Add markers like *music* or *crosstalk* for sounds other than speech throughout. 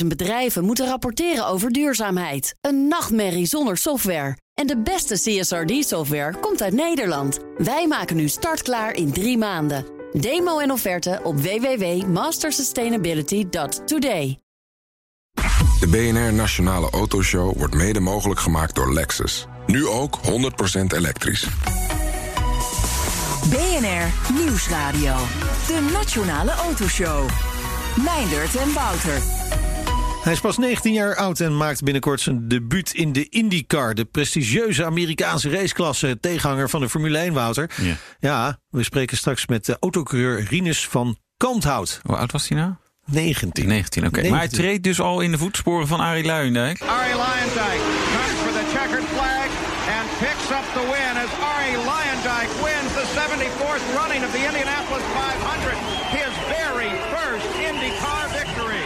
250.000 bedrijven moeten rapporteren over duurzaamheid. Een nachtmerrie zonder software. En de beste CSRD-software komt uit Nederland. Wij maken nu startklaar in drie maanden. Demo en offerte op www.mastersustainability.today. De BNR Nationale Autoshow wordt mede mogelijk gemaakt door Lexus. Nu ook 100% elektrisch. BNR Nieuwsradio. De Nationale Autoshow. Meindert en Wouter. Hij is pas 19 jaar oud en maakt binnenkort zijn debuut in de IndyCar. De prestigieuze Amerikaanse raceklasse. Tegenhanger van de Formule 1, Wouter. Ja. Ja, we spreken straks met de autocoureur Rinus van Kanthout. Hoe oud was hij nou? 19. 19, oké. Maar hij treedt dus al in de voetsporen van Arie Luijendijk. Arie Luijendijk comes for the checkered flag and picks up the win as Arie Luijendijk wins the 74th running of the Indianapolis 500. His very first IndyCar victory.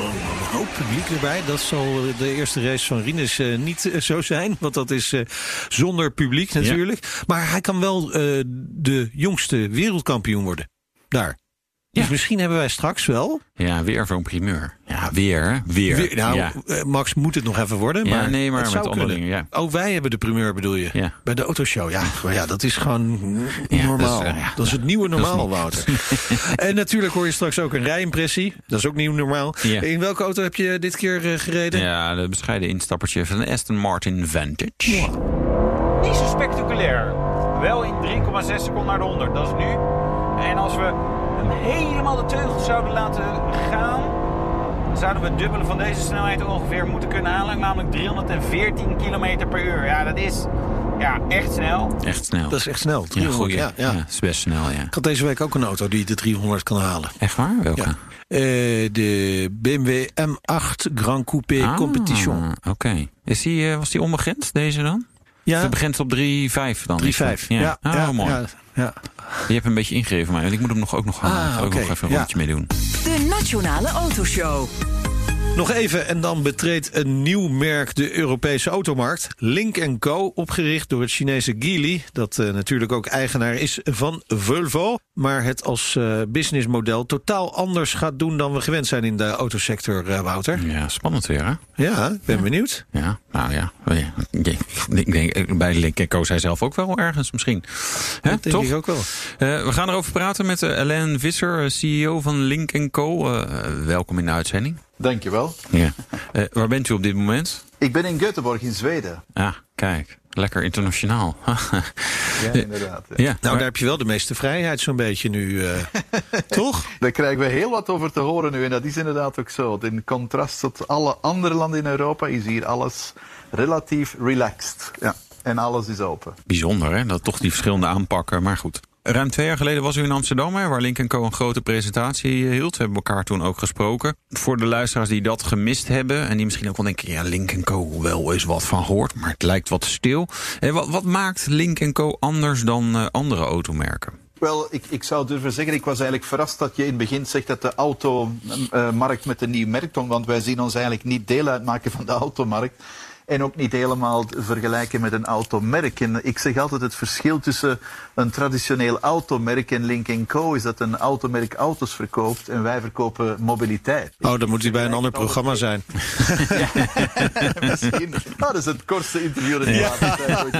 Een hoop publiek erbij. Dat zal de eerste race van Rinus eh, niet eh, zo zijn. Want dat is eh, zonder publiek natuurlijk. Maar hij kan wel de jongste wereldkampioen worden. Daar. Dus Ja. misschien hebben wij straks wel. Ja, weer zo'n primeur. Ja, weer, hè? weer. Weer- nou, ja. eh, Max moet het nog even worden. Ja, Maar nee, maar het met zou andere dingen, ja. Oh, wij hebben de primeur bedoel je? Ja. Bij de autoshow. Ja, maar ja dat is gewoon Ja, normaal. dat is, eh, ja, dat is het nieuwe normaal, Wouter. *laughs* en natuurlijk hoor je straks ook een rijimpressie. Dat is ook nieuw normaal. Ja. In welke auto heb je dit keer eh, gereden? Ja, de bescheiden instappertje van de Aston Martin Vantage. Niet zo spectaculair. Wel in 3,6 seconden naar de 100, dat is nu. En als we hem helemaal de teugels zouden laten gaan, dan zouden we het dubbele van deze snelheid ongeveer moeten kunnen halen. Namelijk 314 km per uur. Ja, dat is ja, echt snel. Echt snel. Dat is echt snel. ja, 300, goeie. ja, ja. Ja, is best snel, ja. Ik had deze week ook een auto die de 300 kan halen. Echt waar? Welke? Ja. Eh, de BMW M8 Grand Coupé Ah, Competition. Oké. Is die, eh, was die onbegrensd, deze dan? Ja, Het begint op 3,5 dan? 3,5. Ja, Ja, Ah, ja, mooi. Ja. Je hebt een beetje ingegeven want ik moet hem nog ook nog, gaan, Ah, ook nog even een Ja. rondje mee doen. De Nationale Autoshow. Nog even en dan betreedt een nieuw merk de Europese automarkt. Link Co, opgericht door het Chinese Geely. Dat eh, natuurlijk ook eigenaar is van Volvo. Maar het als eh, businessmodel totaal anders gaat doen dan we gewend zijn in de autosector, eh, Wouter. Ja, spannend weer, hè? Ja, ik ben benieuwd. Ja, nou ja. Oh. Ik denk, bij Link koos hij zelf ook wel ergens misschien. Hè, Dat denk toch? ik ook wel. We gaan erover praten met Alain Visser, CEO van Link Co. Welkom in de uitzending. Dankjewel. Ja. Eh, waar bent u op dit moment? Ik ben in Göteborg in Zweden. Ah, kijk. Lekker internationaal. *laughs* Ja, inderdaad. ja. ja, Nou, maar- daar heb je wel de meeste vrijheid zo'n beetje nu, eh, *laughs* toch? Daar krijgen we heel wat over te horen nu. En dat is inderdaad ook zo. In contrast tot alle andere landen in Europa is hier alles relatief relaxed. Ja. En alles is open. Bijzonder, hè? Dat toch die verschillende aanpakken. Maar goed. Ruim twee jaar geleden was u in Amsterdam, waar Link Co. een grote presentatie eh, hield. We hebben elkaar toen ook gesproken. Voor de luisteraars die dat gemist hebben... en die misschien ook wel denken, ja, Link Co. wel eens wat van gehoord... maar het lijkt wat stil. En wat, wat maakt Link Co. anders dan eh, andere automerken? Wel, ik, ik zou durven zeggen, ik was eigenlijk verrast dat je in het begin zegt dat de automarkt met een nieuw merk. Want wij zien ons eigenlijk niet deel uitmaken van de automarkt. En ook niet helemaal vergelijken met een automerk. En ik zeg altijd het verschil tussen een traditioneel automerk en Link Co. is dat een automerk auto's verkoopt en wij verkopen mobiliteit. Oh, dan moet hij bij een ander programma zijn. *laughs* Misschien. Nou, dat is het kortste interview dat heb gehad.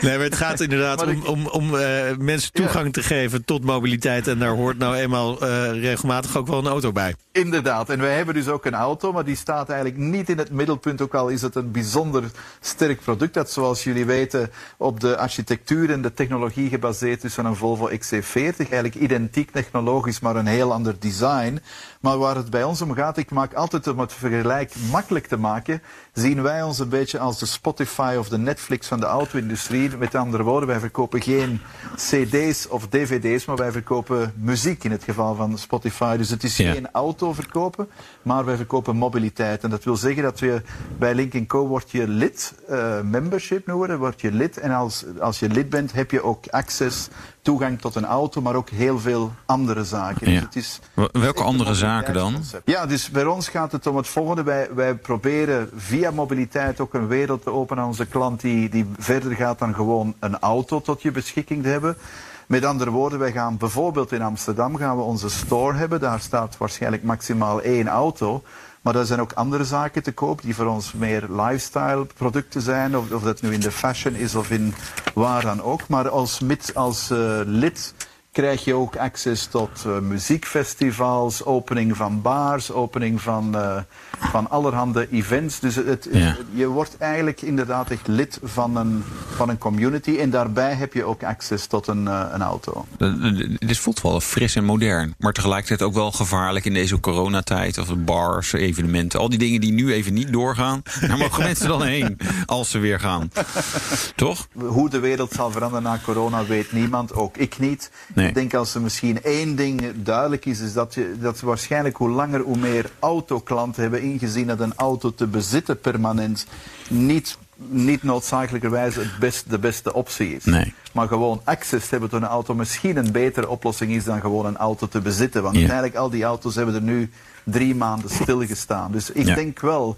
Nee, maar het gaat inderdaad om, om, om eh, mensen toegang te geven tot mobiliteit. En daar hoort nou eenmaal eh, regelmatig ook wel een auto bij. Inderdaad, en wij hebben dus ook een auto, maar die staat eigenlijk niet in het middelpunt. Ook al is het een bijzonder sterk product dat, zoals jullie weten, op de architectuur en de technologie gebaseerd is van een Volvo XC40. Eigenlijk identiek technologisch, maar een heel ander design. Maar waar het bij ons om gaat, ik maak altijd om het vergelijk makkelijk te maken, zien wij ons een beetje als de Spotify of de Netflix van de auto-industrie. Met andere woorden, wij verkopen geen CD's of DVD's, maar wij verkopen muziek in het geval van Spotify. Dus het is Ja. geen auto verkopen, maar wij verkopen mobiliteit. En dat wil zeggen dat we bij Link Co word je lid, eh, membership noemen we dat, word je lid. En als, als je lid bent, heb je ook access, toegang tot een auto, maar ook heel veel andere zaken. Ja. Dus het is, Welke andere zaken dan? Ja, dus bij ons gaat het om het volgende. Wij, wij proberen via mobiliteit ook een wereld te openen aan onze klant die, die verder gaat dan gewoon een auto tot je beschikking te hebben. Met andere woorden, wij gaan bijvoorbeeld in Amsterdam gaan we onze store hebben. Daar staat waarschijnlijk maximaal één auto. Maar er zijn ook andere zaken te koop die voor ons meer lifestyle producten zijn. Of, of dat nu in de fashion is of in waar dan ook. Maar als, als uh, lid krijg je ook access tot uh, muziekfestivals, opening van bars, opening van, uh, van allerhande events. Dus het, Ja. je wordt eigenlijk inderdaad echt lid van een, van een community. En daarbij heb je ook access tot een, uh, een auto. Het voelt wel fris en modern, maar tegelijkertijd ook wel gevaarlijk in deze coronatijd. Of bars, evenementen, al die dingen die nu even niet doorgaan. Daar *laughs* mogen mensen dan heen als ze weer gaan. *laughs* Toch? Hoe de wereld zal veranderen na corona weet niemand, ook ik niet. Nee. Ik denk als er misschien één ding duidelijk is, is dat, je, dat waarschijnlijk hoe langer hoe meer autoklanten hebben ingezien dat een auto te bezitten permanent niet, niet noodzakelijkerwijs het best, de beste optie is. Nee. Maar gewoon access hebben tot een auto misschien een betere oplossing is dan gewoon een auto te bezitten. Want Ja. uiteindelijk al die auto's hebben er nu drie maanden stilgestaan. Dus ik Ja. denk wel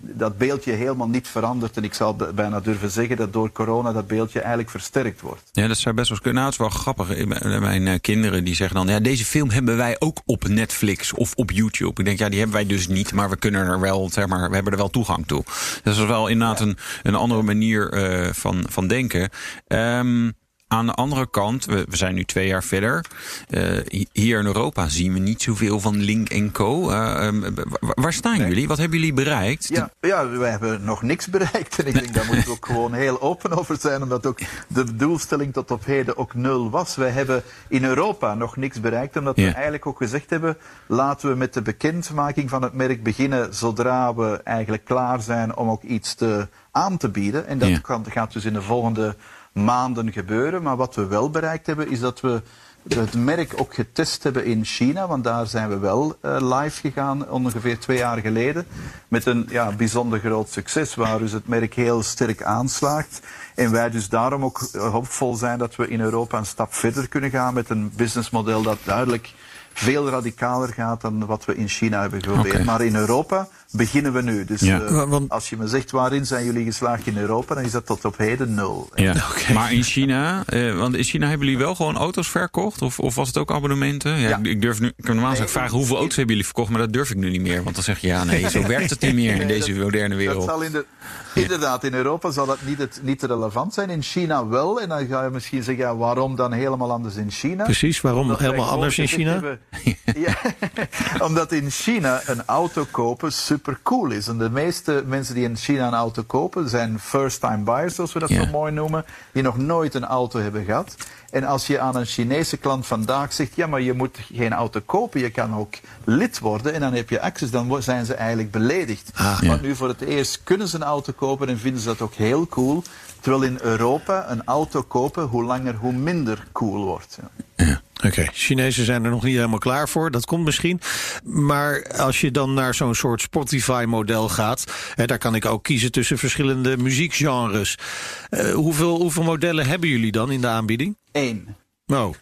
dat beeldje helemaal niet verandert. En ik zou b- bijna durven zeggen dat door corona dat beeldje eigenlijk versterkt wordt. Ja, dat zou best wel kunnen. Nou, het is wel grappig. Ik ben- Mijn eh, kinderen die zeggen dan... ja, deze film hebben wij ook op Netflix of op YouTube. Ik denk, ja, die hebben wij dus niet... maar we kunnen er wel, zeg maar, we hebben er wel toegang toe. Dus dat is wel inderdaad een, een andere manier eh, van, van denken. Ehm, aan de andere kant, we, we zijn nu twee jaar verder. Eh, hi- hier in Europa zien we niet zoveel van Link Co. Eh, ehm, wa- waar staan jullie? Wat hebben jullie bereikt? Ja, ja, wij hebben nog niks bereikt. *laughs* En ik denk daar moeten we ook gewoon heel open over zijn. Omdat ook de doelstelling tot op heden ook nul was. Wij hebben in Europa nog niks bereikt. Omdat Ja. we eigenlijk ook gezegd hebben. Laten we met de bekendmaking van het merk beginnen. Zodra we eigenlijk klaar zijn om ook iets te, aan te bieden. En dat Ja. kan, gaat dus in de volgende maanden gebeuren. Maar wat we wel bereikt hebben is dat we het merk ook getest hebben in China. Want daar zijn we wel eh, live gegaan ongeveer twee jaar geleden. Met een ja, bijzonder groot succes waar dus het merk heel sterk aanslaagt. En wij dus daarom ook eh, hoopvol zijn dat we in Europa een stap verder kunnen gaan met een businessmodel dat duidelijk veel radicaler gaat dan wat we in China hebben geprobeerd. Maar in Europa beginnen we nu. Dus Ja. eh, want- als je me zegt waarin zijn jullie geslaagd in Europa, dan is dat tot op heden nul. Ja. *laughs* Maar in China, eh, want in China hebben jullie wel gewoon auto's verkocht? Of, of was het ook abonnementen? Ja, Ja. Ik, ik durf nu, ik kan normaal zeggen vragen hoeveel auto's hebben jullie verkocht, maar dat durf ik nu niet meer. Want dan zeg je ja, nee, zo werkt het niet meer in Nee, deze dat- moderne Dat wereld. zal in de, inderdaad, in Europa zal dat niet, het, niet relevant zijn. In China wel. En dan ga je misschien zeggen, ja, waarom dan helemaal anders in China? Precies, waarom Omdat helemaal anders in China? hebben- ja, *laughs* omdat in China een auto kopen super cool is. En de meeste mensen die in China een auto kopen zijn first-time buyers, zoals we dat Ja. zo mooi noemen, die nog nooit een auto hebben gehad. En als je aan een Chinese klant vandaag zegt, ja, maar je moet geen auto kopen, je kan ook lid worden en dan heb je access, dan zijn ze eigenlijk beledigd. ja. Want nu voor het eerst kunnen ze een auto kopen en vinden ze dat ook heel cool. Terwijl in Europa een auto kopen, hoe langer hoe minder cool wordt. Ja. Oké, Chinezen zijn er nog niet helemaal klaar voor. Dat komt misschien. Maar als je dan naar zo'n soort Spotify-model gaat, hè, daar kan ik ook kiezen tussen verschillende muziekgenres. Eh, hoeveel, hoeveel modellen hebben jullie dan in de aanbieding? Eén. Oh,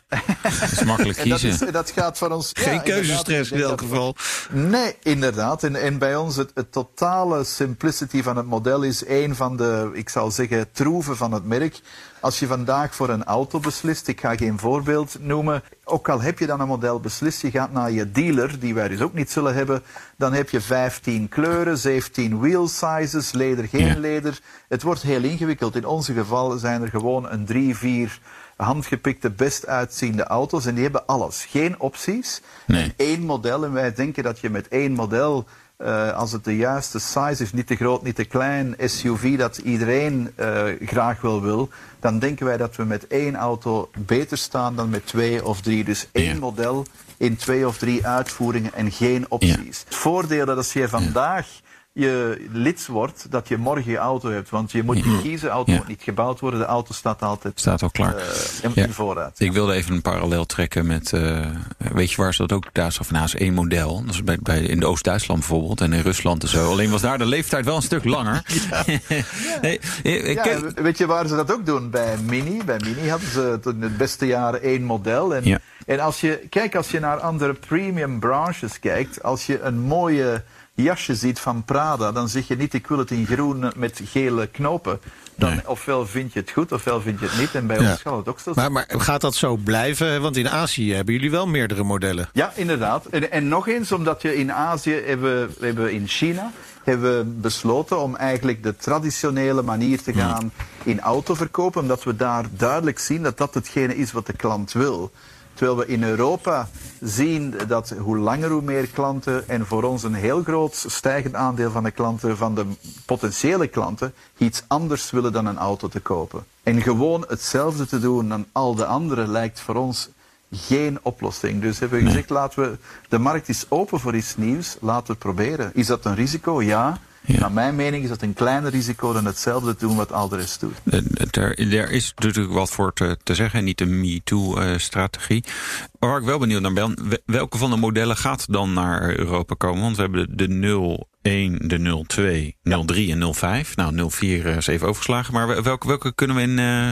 Dat is makkelijk En dat, kiezen. is, dat gaat van ons. geen ja, keuzestress in elk geval. dat- Nee, inderdaad. En, en bij ons het, het totale simplicity van het model is een van de, ik zal zeggen, troeven van het merk. Als je vandaag voor een auto beslist, ik ga geen voorbeeld noemen, ook al heb je dan een model beslist, je gaat naar je dealer, die wij dus ook niet zullen hebben, dan heb je 15 kleuren, 17 wheel sizes, leder, geen Ja. leder. Het wordt heel ingewikkeld. In onze geval zijn er gewoon een drie, vier handgepikte, best uitziende auto's en die hebben alles. Geen opties. Nee. En één model. En wij denken dat je met één model, eh, als het de juiste size is, niet te groot, niet te klein, SUV dat iedereen eh, graag wel wil, dan denken wij dat we met één auto beter staan dan met twee of drie. Dus één Ja. model in twee of drie uitvoeringen en geen opties. Het voordeel dat als je vandaag je lid wordt, dat je morgen je auto hebt. Want je moet niet kiezen, de auto Ja. moet niet gebouwd worden, de auto staat altijd Staat al klaar. eh, in, Ja. voorraad. Ik wilde even een parallel trekken met, eh, weet je waar ze dat ook daar nou, is één model. Dat is bij, bij, in Oost-Duitsland bijvoorbeeld en in Rusland en zo. Alleen was daar de leeftijd wel een stuk langer. *laughs* *laughs* nee, ken- weet je waar ze dat ook doen? Bij Mini. Bij Mini hadden ze in het beste jaren één model. En, Ja. en als je, kijk, als je naar andere premium branches kijkt, als je een mooie jasje ziet van Prada, dan zeg je niet ik wil het in groen met gele knopen. Dan, Nee. Ofwel vind je het goed, ofwel vind je het niet. En bij Ja. ons gaat het ook zo. Maar, maar gaat dat zo blijven? Want in Azië hebben jullie wel meerdere modellen. Ja, inderdaad. En, en nog eens, omdat je in Azië hebben, we hebben in China hebben we besloten om eigenlijk de traditionele manier te gaan in autoverkopen, omdat we daar duidelijk zien dat dat hetgene is wat de klant wil. Terwijl we in Europa zien dat hoe langer hoe meer klanten en voor ons een heel groot stijgend aandeel van de klanten, van de potentiële klanten, iets anders willen dan een auto te kopen. En gewoon hetzelfde te doen dan al de anderen lijkt voor ons geen oplossing. Dus hebben we gezegd, laten we, de markt is open voor iets nieuws, laten we het proberen. Is dat een risico? Ja. Ja. Naar mijn mening is dat een kleiner risico dan hetzelfde doen wat al de rest doet. Eh, Er, er is natuurlijk wat voor te, te zeggen, niet de MeToo-strategie. waar ik wel benieuwd naar ben, we- welke van de modellen gaat dan naar Europa komen? Want we hebben de, de 01, de 02, 03 en 05. Nou, 04 is even overgeslagen. Maar wel- welke, welke kunnen we in, eh,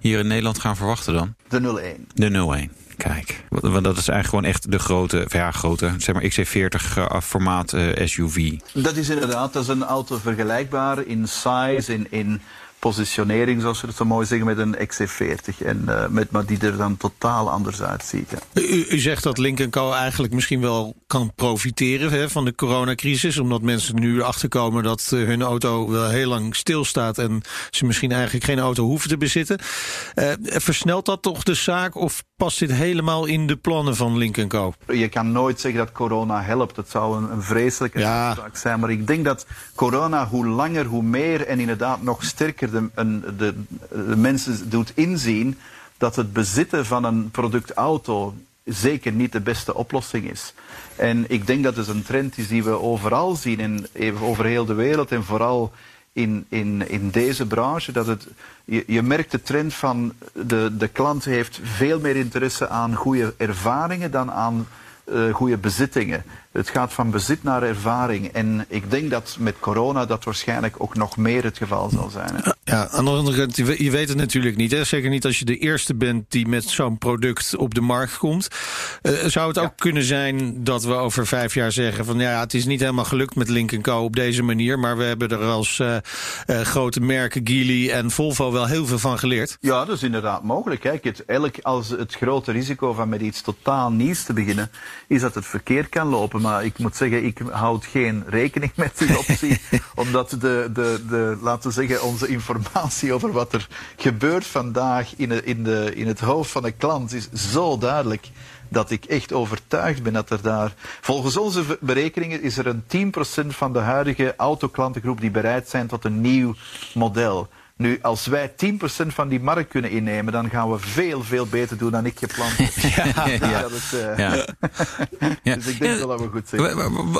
hier in Nederland gaan verwachten dan? De 01. De 01. Kijk, want dat is eigenlijk gewoon echt de grote, ja, grote, zeg maar XC40 eh, formaat eh, SUV. Dat is inderdaad, dat is een auto vergelijkbaar in size, in, in positionering, zoals we het zo mooi zeggen, met een XC40. En, eh, met, maar die er dan totaal anders uitziet. Ja. U, u zegt dat Link Co eigenlijk misschien wel kan profiteren hè, van de coronacrisis. Omdat mensen nu erachter komen dat hun auto wel heel lang stilstaat. En ze misschien eigenlijk geen auto hoeven te bezitten. Eh, versnelt dat toch de zaak? Of past dit helemaal in de plannen van Link Co? Je kan nooit zeggen dat corona helpt. Het zou een, een vreselijke Ja. zaak zijn. Maar ik denk dat corona hoe langer, hoe meer en inderdaad nog sterker de, de, de mensen doet inzien dat het bezitten van een product auto zeker niet de beste oplossing is. En ik denk dat het een trend is die we overal zien, even over heel de wereld en vooral in, in, in deze branche. Dat het, je, je merkt de trend van de, de klant heeft veel meer interesse aan goede ervaringen dan aan eh goede bezittingen. Het gaat van bezit naar ervaring. En ik denk dat met corona dat waarschijnlijk ook nog meer het geval zal zijn. hè. Ja, aan de andere kant, je we- je weet het natuurlijk niet. Hè? Zeker niet als je de eerste bent die met zo'n product op de markt komt. Eh, zou het ook kunnen zijn dat we over vijf jaar zeggen van ja, het is niet helemaal gelukt met Link Co op deze manier. Maar we hebben er als eh, eh, grote merken Geely en Volvo wel heel veel van geleerd. Ja, dat is inderdaad mogelijk. Kijk, het, elk, als het grote risico van met iets totaal nieuws te beginnen, is dat het verkeerd kan lopen. Maar ik moet zeggen, ik houd geen rekening met die optie. *laughs* omdat de, de, de, laten we zeggen, onze informatie over wat er gebeurt vandaag in, de, in, de, in het hoofd van de klant is zo duidelijk. Dat ik echt overtuigd ben dat er daar. Volgens onze berekeningen is er een 10% van de huidige autoklantengroep die bereid zijn tot een nieuw model. Nu, als wij 10% van die markt kunnen innemen, dan gaan we veel, veel beter doen dan ik gepland heb. *laughs* Ja. Dat het, eh, Ja. *laughs* Ja. Dus ik denk wel dat we goed zitten.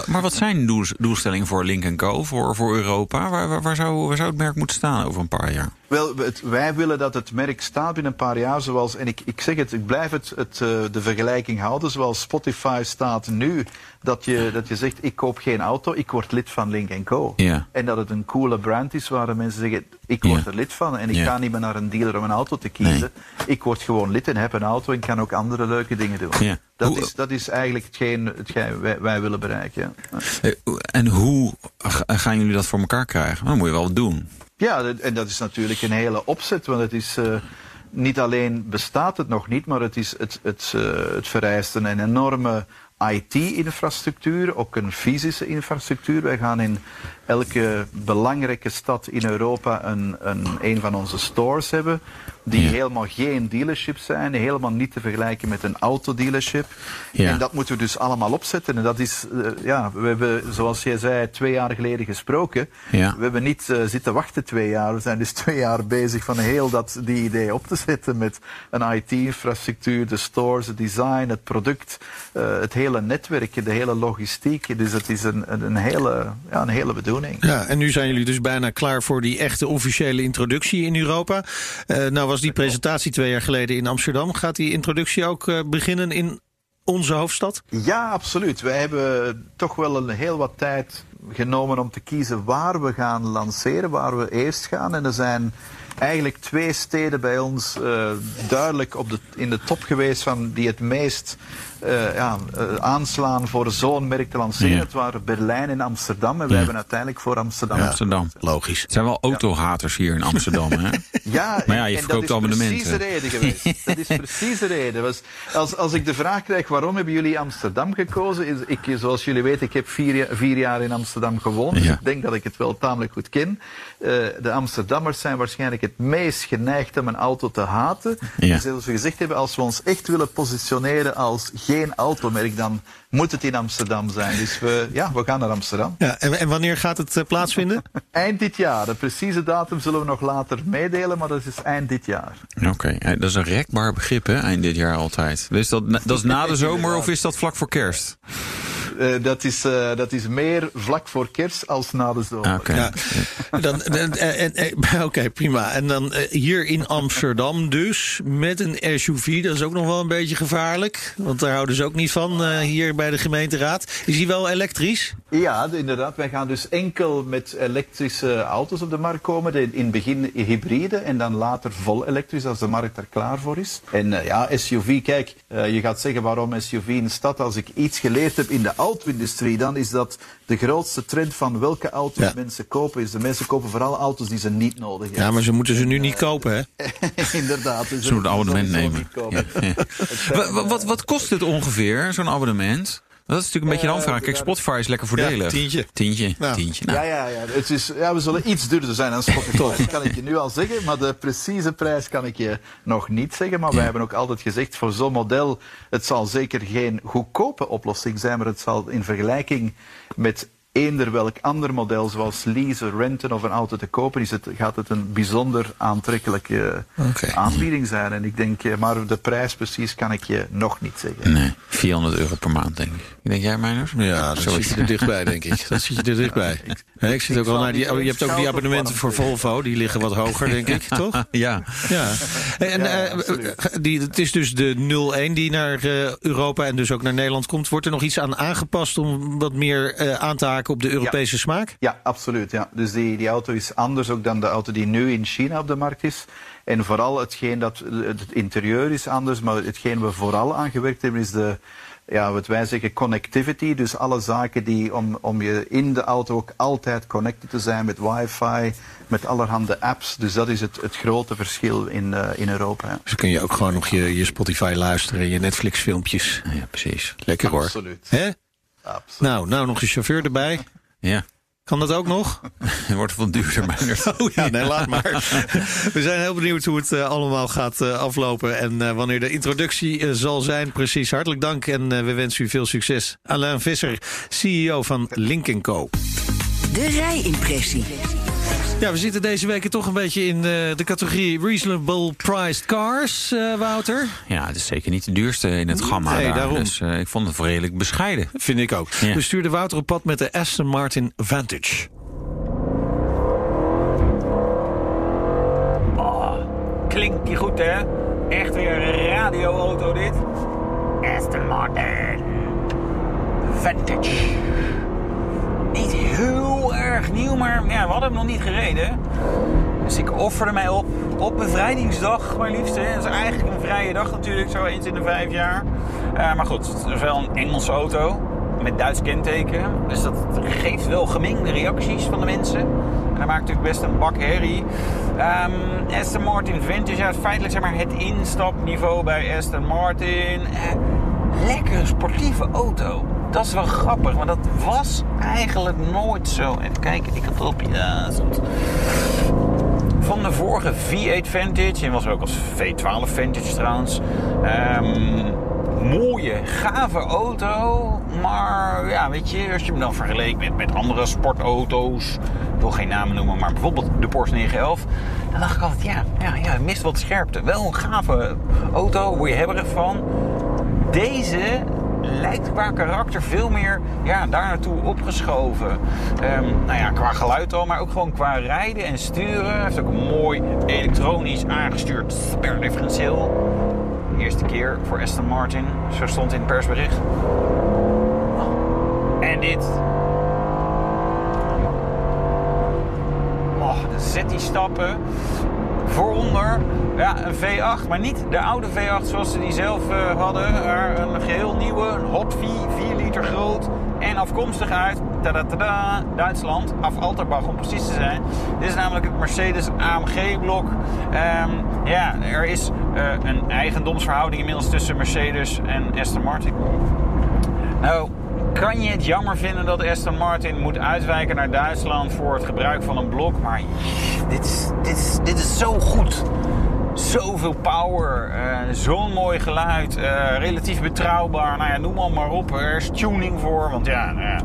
Maar, wat zijn doels- doelstellingen voor Link Co, voor, voor Europa? Waar, waar, waar zou, waar zou het merk moeten staan over een paar jaar? Wel, het- wij willen dat het merk staat binnen een paar jaar zoals, en ik, ik zeg het, ik blijf het, het, eh, de vergelijking houden, zoals Spotify staat nu, dat je, dat je zegt, ik koop geen auto, ik word lid van Link Co. Ja. En dat het een coole brand is waar de mensen zeggen, ik word Ja. er lid van en ik Ja. ga niet meer naar een dealer om een auto te kiezen. Ik word gewoon lid en heb een auto en kan ook andere leuke dingen doen. Dat, Hoe- is, dat is eigenlijk hetgeen, hetgeen wij, wij willen bereiken. Eh, En hoe ga- gaan jullie dat voor elkaar krijgen? Dan moet je wel doen. Ja, en dat is natuurlijk een hele opzet, want het is eh, niet alleen bestaat het nog niet, maar het, is, het, het, eh, het vereist een enorme IT-infrastructuur, ook een fysische infrastructuur. Wij gaan in elke belangrijke stad in Europa een, een, een van onze stores hebben, die Ja. helemaal geen dealership zijn, helemaal niet te vergelijken met een autodealership. Ja. En dat moeten we dus allemaal opzetten. En dat is, eh, ja, we hebben, zoals jij zei, twee jaar geleden gesproken. Ja. We hebben niet eh, zitten wachten twee jaar. We zijn dus *laughs* twee jaar bezig van heel dat, die idee op te zetten met een IT-infrastructuur, de stores, het design, het product, eh, het hele netwerk, de hele logistiek. Dus het is een, een, een hele, ja, een hele bedoeling. Ja, en nu zijn jullie dus bijna klaar voor die echte officiële introductie in Europa. Eh, nou was die presentatie twee jaar geleden in Amsterdam. Gaat die introductie ook eh, beginnen in onze hoofdstad? Ja, absoluut. Wij hebben toch wel een heel wat tijd genomen om te kiezen waar we gaan lanceren, waar we eerst gaan. En er zijn eigenlijk twee steden bij ons uh, duidelijk op de, in de top geweest van die het meest uh, ja, uh, aanslaan voor zo'n merk te lanceren. Ja. Het waren Berlijn en Amsterdam. En we Ja. hebben uiteindelijk voor Amsterdam. Amsterdam. Logisch. Het zijn wel autohaters hier in Amsterdam, hè? *laughs* Ja, Maar ja, je en verkoopt dat is abonnementen. precies de reden geweest. *laughs* dat is precies de reden. Was, als, als ik de vraag krijg waarom hebben jullie Amsterdam gekozen, is ik, zoals jullie weten, ik heb vier, vier jaar in Amsterdam gewoond. Dus ik denk dat ik het wel tamelijk goed ken. Eh, de Amsterdammers zijn waarschijnlijk het meest geneigd om een auto te haten. Ja. Dus zoals we gezegd hebben, als we ons echt willen positioneren als geen automerk, dan moet het in Amsterdam zijn. Dus we, ja, we gaan naar Amsterdam. Ja, en, en wanneer gaat het eh, plaatsvinden? *laughs* Eind dit jaar. De precieze datum zullen we nog later meedelen, maar dat is eind dit jaar. Oké, dat is een rekbaar begrip, hè? Eind dit jaar altijd. Dus dat, dat is na de zomer of is dat vlak voor kerst? Eh, dat, is, eh, dat is meer vlak voor kerst als na de zomer. Ah, Oké. Ja. Dan, dan- *laughs* prima. En dan eh, hier in Amsterdam dus, met een SUV. Dat is ook nog wel een beetje gevaarlijk. Want daar houden ze ook niet van eh, hier bij de gemeenteraad. Is die wel elektrisch? Ja, de- inderdaad. Wij gaan dus enkel met elektrische auto's op de markt komen. In het begin hybride en dan later vol elektrisch als de markt er klaar voor is. En eh, ja, SUV, kijk, je gaat zeggen waarom SUV in de stad. Als ik iets geleerd heb in de auto-industrie, dan is dat de grootste trend van welke auto's Ja. mensen kopen. Is de mensen kopen vooral auto's die ze niet nodig hebben. Ja, maar ze moeten ze nu niet kopen, hè? *laughs* inderdaad. Dus Ze moeten een abonnement nemen. Ja, *laughs* ja. *laughs* Wat, wat kost het ongeveer, zo'n abonnement? Dat is natuurlijk een beetje een Eh, aanvraag. Kijk, Spotify is lekker voordelig. tientje. Tientje, Ja. tientje. Nou, Ja, ja, ja. Het is, ja, we zullen iets duurder zijn dan Spotify. dat kan ik je nu al zeggen. Maar de precieze prijs kan ik je nog niet zeggen. Maar wij hebben ook altijd gezegd, voor zo'n model... het zal zeker geen goedkope oplossing zijn... maar het zal in vergelijking met eender welk ander model... zoals leasen, renten of een auto te kopen... Is het, gaat het een bijzonder aantrekkelijke Oké. aanbieding zijn. En ik denk, eh, maar de prijs precies kan ik je nog niet zeggen. Nee, 400 euro per maand, denk ik. Denk jij, Meijners? Ja, dan Zoiets. zit je er dichtbij, denk ik. Dan zit je er dichtbij. Nee, ik zit ook wel zal naar die. oh, je hebt ook die abonnementen voor Volvo. Die liggen wat hoger, denk ik, toch? Ja. Ja. En Ja, eh, die, het is dus de 01 die naar eh, Europa en dus ook naar Nederland komt. Wordt er nog iets aan aangepast om wat meer eh, aan te haken op de Europese smaak? Ja, absoluut. Ja. Dus die, die auto is anders ook dan de auto die nu in China op de markt is. En vooral hetgeen dat het interieur is anders, maar hetgeen we vooral aan gewerkt hebben is de, ja, wat wij zeggen, connectivity. Dus alle zaken die om, om je in de auto ook altijd connected te zijn met wifi, met allerhande apps. Dus dat is het, het grote verschil in, eh, in Europa. Ja. Dus dan kun je ook gewoon nog je, je Spotify luisteren, je Netflix filmpjes. Ja, precies. Lekker hoor. Absoluut. Hè? Absoluut. Nou, nou nog een chauffeur erbij. Ja. Kan dat ook nog? *laughs* Het wordt wel duurder, Meijers. *laughs* Oh ja, nee, laat maar. *laughs* We zijn heel benieuwd hoe het eh, allemaal gaat eh, aflopen. En eh, wanneer de introductie zal zijn. Precies, hartelijk dank. En eh, we wensen u veel succes. Alain Visser, CEO van Link Co. De rijimpressie. Ja, we zitten deze week toch een beetje in eh, de categorie Reasonable Priced Cars, eh, Wouter. Ja, het is zeker niet de duurste in het gamma Nee, daar. daarom. Dus eh, ik vond het redelijk bescheiden. Vind ik ook. Ja. We stuurden Wouter op pad met de Aston Martin Vantage. Klinkt die goed, hè? Echt weer een radioauto dit. Aston Martin. Vantage. Niet heel erg nieuw, maar ja, we hadden hem nog niet gereden. Dus ik offerde mij op op bevrijdingsdag, maar liefst. hè. Dat is eigenlijk een vrije dag natuurlijk, zo eens in de vijf jaar. Eh, maar goed, het is wel een Engelse auto met Duits kenteken. Dus dat geeft wel gemengde reacties van de mensen. En dat maakt natuurlijk best een bak herrie. Ehm Aston Martin Vantage, ja, feitelijk zeg maar het instapniveau bij Aston Martin. Eh, lekkere sportieve auto. Dat is wel grappig, want dat was eigenlijk nooit zo. Even kijken, ik had op. Ja, van de vorige V8 Vantage. En was ook als V12 Vantage trouwens. Ehm, mooie, gave auto. Maar ja, weet je, als je hem dan vergeleek met, met andere sportauto's. Ik wil geen namen noemen, maar bijvoorbeeld de Porsche 911. Dan dacht ik altijd, ja, ja, ja mist wat scherpte. Wel een gave auto, word je hebberig van. Deze lijkt qua karakter veel meer ja, daar naartoe opgeschoven. Um, nou ja, qua geluid al, maar ook gewoon qua rijden en sturen. Hij heeft ook een mooi elektronisch aangestuurd sperdifferentieel. Eerste keer voor Aston Martin, zo stond in het persbericht. Oh. En dit. Oh, de zet die stappen. Vooronder ja, een V8, maar niet de oude V8 zoals ze die zelf uh, hadden. Maar een geheel nieuwe, een Hot V, 4 liter groot en afkomstig uit tada, tada, Duitsland, af Alterbach om precies te zijn. Dit is namelijk het Mercedes AMG-blok. Um, ja, er is uh, een eigendomsverhouding inmiddels tussen Mercedes en Aston Martin. Nou, kan je het jammer vinden dat Aston Martin moet uitwijken naar Duitsland voor het gebruik van een blok. Maar dit is, dit is, dit is zo goed. Zoveel power, uh, zo'n mooi geluid, uh, relatief betrouwbaar. Nou ja, noem maar, maar op. Er is tuning voor. Want ja, nou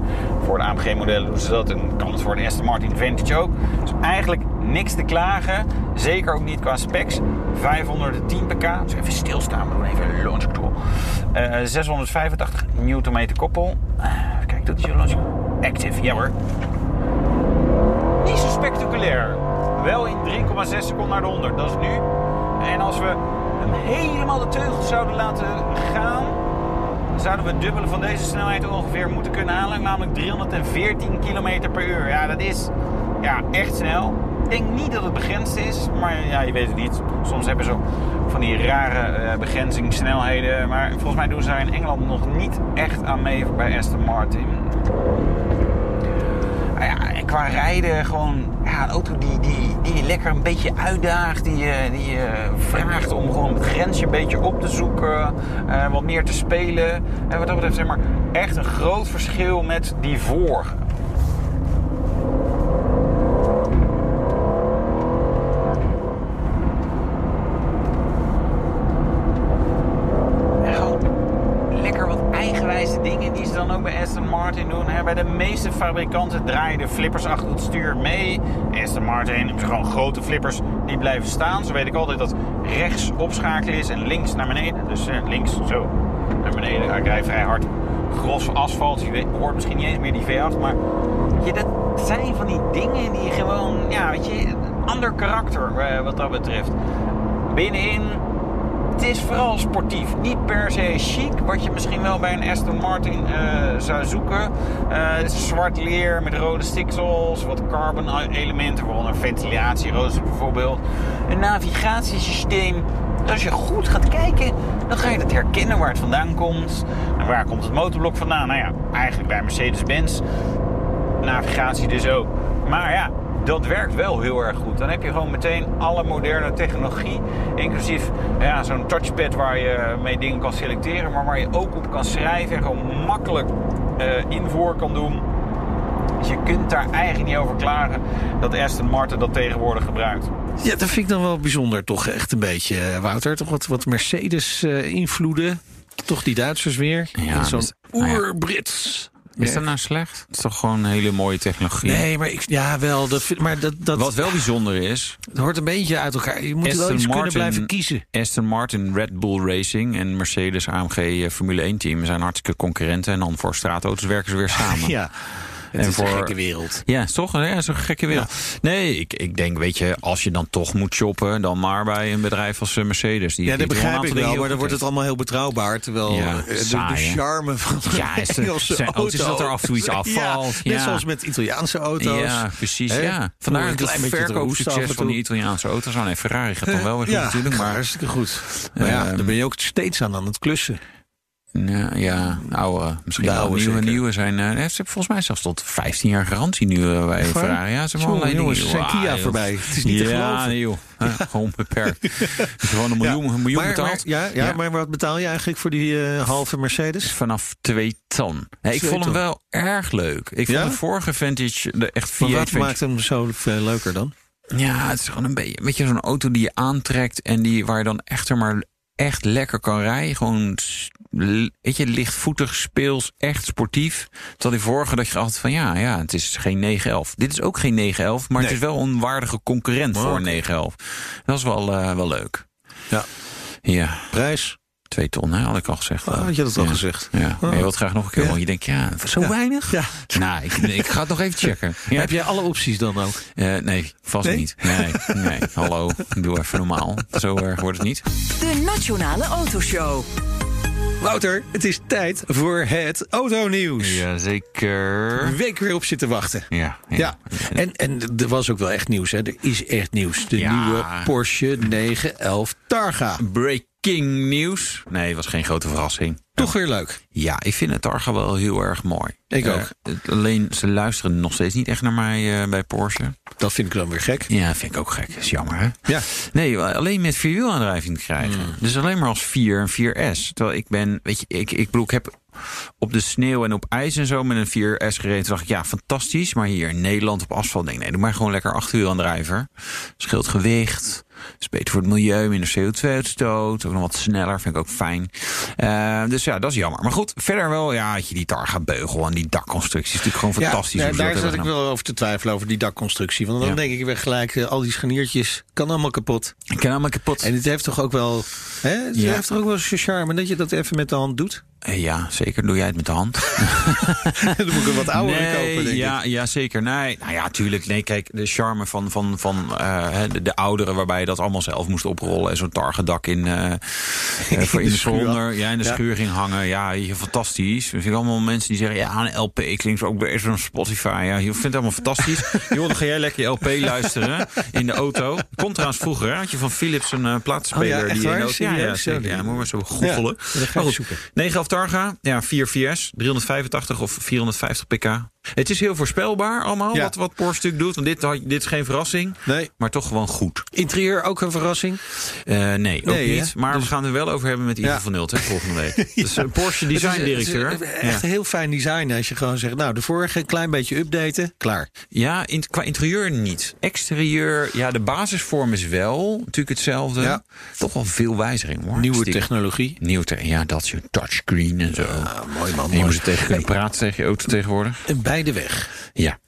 voor de AMG-modellen doen ze dat. En kan het voor de Aston Martin Vantage ook. Dus eigenlijk niks te klagen. Zeker ook niet qua specs. 510 pk. Dus even stilstaan. We doen even launch control. Uh, 685 Nm koppel. Uh, kijk, dat is je launch active. Ja hoor. Niet zo spectaculair. Wel in 3,6 seconden naar de 100. Dat is nu. En als we hem helemaal de teugels zouden laten gaan, zouden we het dubbele van deze snelheid ongeveer moeten kunnen halen. Namelijk 314 km per uur. Ja, dat is ja, echt snel. Ik denk niet dat het begrensd is, maar ja, je weet het niet. Soms hebben ze van die rare uh, begrenzingssnelheden. Maar volgens mij doen ze daar in Engeland nog niet echt aan mee bij Aston Martin. Nou ja, en qua rijden gewoon ja, een auto die, die, die je lekker een beetje uitdaagt. Die die je vraagt om gewoon het grensje een beetje op te zoeken. Uh, wat meer te spelen. En wat dat betreft zeg maar echt een groot verschil met die vorige. Martin doen. Hè. Bij de meeste fabrikanten draaien de flippers achter het stuur mee. Aston Martin hebben gewoon grote flippers die blijven staan. Zo weet ik altijd dat rechts opschakelen is en links naar beneden. Dus eh, links zo naar beneden. Ik rij vrij hard. Gros asfalt. Je hoort misschien niet eens meer die V8. Maar je, dat zijn van die dingen die gewoon, ja, weet je, een ander karakter eh, wat dat betreft. Binnenin het is vooral sportief. Niet per se chic, wat je misschien wel bij een Aston Martin uh, zou zoeken. Uh, zwart leer met rode stiksels, wat carbon elementen, waaronder ventilatieroosters bijvoorbeeld. Een navigatiesysteem. Als je goed gaat kijken, dan ga je het herkennen waar het vandaan komt. En waar komt het motorblok vandaan? Nou ja, eigenlijk bij Mercedes-Benz. Navigatie dus ook. Maar ja, dat werkt wel heel erg goed. Dan heb je gewoon meteen alle moderne technologie, inclusief ja, zo'n touchpad waar je mee dingen kan selecteren, maar waar je ook op kan schrijven en gewoon makkelijk uh, invoer kan doen. Dus je kunt daar eigenlijk niet over klagen dat Aston Martin dat tegenwoordig gebruikt. Ja, dat vind ik dan wel bijzonder, toch echt een beetje, eh, Wouter. Toch wat, wat Mercedes-invloeden. Uh, toch die Duitsers weer. Ja, zo'n dus- oer-Brits. Is dat nou slecht? Het is toch gewoon een hele mooie technologie? Nee, maar ik, ja, wel. Dat, maar dat, dat, Wat wel bijzonder is, het hoort een beetje uit elkaar. Je moet wel Aston iets kunnen blijven kiezen. Aston Martin, Red Bull Racing en Mercedes AMG eh, Formule 1 team zijn hartstikke concurrenten. En dan voor straatauto's werken ze weer samen. *laughs* Ja, het En is een gekke wereld. Ja, is toch? Ja, zo'n gekke wereld. Nee, ik, ik denk, weet je, als je dan toch moet shoppen, dan maar bij een bedrijf als eh, Mercedes. Die, Ja, dat een begrijp ik wel, maar dan wordt het allemaal heel betrouwbaar. Terwijl Ja, eh, de, saai, charme van de Ja, is de- *laughs* Engelse zijn auto... auto's dat er af en toe iets afvalt. Ja, net zoals met Italiaanse auto's. Ja, precies. Ja. Vandaar Een het verkoopsucces van die. Italiaanse auto's. Oh nee, Ferrari gaat dan wel weer goed natuurlijk. Maar hartstikke goed. Maar ja, Ehm, daar ben je ook steeds aan aan het klussen. Ja, ja oude, misschien De oude nieuwe. zeker. Nieuwe zijn, ze hebben volgens mij zelfs tot 15 jaar garantie nu eh, bij? Ferrari. Ja, ze hebben allerlei jongens, dingen. zijn Kia joh. voorbij. Het is niet te geloven. nee, joh. Ja, gewoon beperkt. *laughs* Gewoon een miljoen, een miljoen maar, betaald. Maar, ja, ja, maar wat betaal je eigenlijk voor die eh, halve Mercedes? Vanaf 2 ton. Ik Twee vond hem wel erg leuk. Ik Ja? vond de vorige Vantage, de echt V8 wat maakt hem zo veel leuker dan? Ja, het is gewoon een beetje, weet je, zo'n auto die je aantrekt en die, waar je dan echt er maar echt lekker kan rijden. Gewoon, weet je, lichtvoetig, speels, echt sportief. Terwijl die vorige dat je altijd van, ja, ja, het is geen 911. Dit is ook geen 911, maar Nee. het is wel een waardige concurrent Oh, voor oké. een 911. Dat is wel, eh, wel leuk. Ja. Ja, Prijs? Twee ton, hè, had ik al gezegd. Ah, had je dat al Ja. gezegd? Ja, maar je wilt graag nog een keer, Ja. want je denkt, ja, zo weinig? Ja. *laughs* Nou, ik, ik ga het nog even checken. Ja. Heb jij alle opties dan ook? Eh, nee, vast Nee? niet. Nee, nee, *laughs* hallo, doe even normaal. Zo erg wordt het niet. De Nationale Autoshow. Wouter, het is tijd voor het autonieuws. Jazeker. Een week weer op zitten wachten. Ja, Ja, en, en er was ook wel echt nieuws. Hè. Er is echt nieuws. De Ja. nieuwe Porsche 911 Targa. Breaking nieuws. Nee, het was geen grote verrassing. Toch weer leuk. Ja, ik vind het Targa wel heel erg mooi. Ik Eh, ook. alleen, ze luisteren nog steeds niet echt naar mij eh, bij Porsche. Dat vind ik dan weer gek. Ja, vind ik ook gek. is jammer, hè? Ja. Nee, alleen met vierwielaandrijving te krijgen. Hmm. Dus alleen maar als 4 en 4S. Terwijl ik ben, weet je, ik, ik bedoel, ik heb op de sneeuw en op ijs en zo met een 4S gereden. Toen dacht ik, ja, fantastisch. Maar hier in Nederland op asfalt denk ik, nee, doe maar gewoon lekker achterwielaandrijver. Scheelt gewicht. Is beter voor het milieu, minder CO2-uitstoot. Ook nog wat sneller, vind ik ook fijn. Eh, dus ja, dat is jammer. Maar goed, verder wel, ja, had je die Targa beugel en die dakconstructie is natuurlijk gewoon fantastisch. Ja, daar zat ik wel over te twijfelen over die dakconstructie. Want dan Ja. denk ik weer gelijk, eh, al die scharniertjes kan allemaal kapot. ken allemaal kapot. En het heeft toch ook wel, hè, het Ja. heeft toch ook wel zijn charme dat je dat even met de hand doet. Eh, ja, zeker. Doe jij het met de hand. *laughs* dan moet ik een wat ouder nee, kopen, denk ja, ik. ja, zeker. Nee, nou ja, tuurlijk. Nee, kijk, de charme van, van, van de, de ouderen... waarbij je dat allemaal zelf moest oprollen... en zo'n targedak in, eh, *laughs* eh, voor in de zolder... Ja, in de Ja. schuur ging hangen. Ja, hier, fantastisch. Er zijn allemaal mensen die zeggen... ja, een LP klinkt ook weer zo'n Spotify. Ja, je vindt het allemaal fantastisch. *laughs* Joh, dan ga jij lekker je LP luisteren in de auto. Komt trouwens vroeger, hè, had je van Philips een eh platenspeler... Oh ja, die in de auto... Ja, ja, zeker. Ja, moet maar zo googelen. Ja, Maar goed, zoeken. 9 Targa, ja, 4 4S, 385 of 450 pk. Het is heel voorspelbaar allemaal Ja. wat, wat Porsche natuurlijk doet. Want dit, dit is geen verrassing, Nee. maar toch gewoon goed. Interieur ook een verrassing. Eh, nee, ook Nee, niet. hè? Maar Dus- we gaan het er wel over hebben met Ivo Ja. van Nult hè, volgende week. *laughs* Dus een Porsche design directeur. het is echt een heel fijn design als je gewoon zegt, nou, de vorige een klein beetje updaten, klaar. Ja, in, qua interieur niet. Exterieur, ja, de basisvorm is wel natuurlijk hetzelfde. Ja. Toch wel veel wijziging hoor. Nieuwe technologie. Nieuw te- ja, dat is je touchscreen en zo. Ah, mooi man. en je mooi. moet tegen kunnen praten tegen je auto tegenwoordig. En bij de weg. Ja.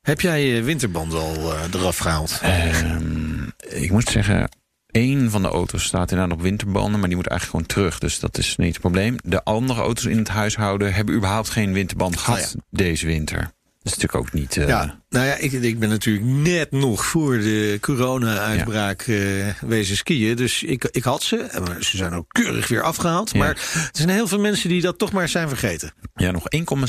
Heb jij je winterband al eh, eraf gehaald? Ehm, ik moet zeggen, één van de auto's staat inderdaad op winterbanden, maar die moet eigenlijk gewoon terug. Dus dat is niet het probleem. De andere auto's in het huishouden hebben überhaupt geen winterband gehad deze winter. Dat is natuurlijk ook niet. eh, ja, nou ja, ik, ik ben natuurlijk net nog voor de corona-uitbraak eh, wezen skiën. Dus ik, ik had ze. En Ze zijn ook keurig weer afgehaald. Ja. Maar er zijn heel veel mensen die dat toch maar zijn vergeten. ja, nog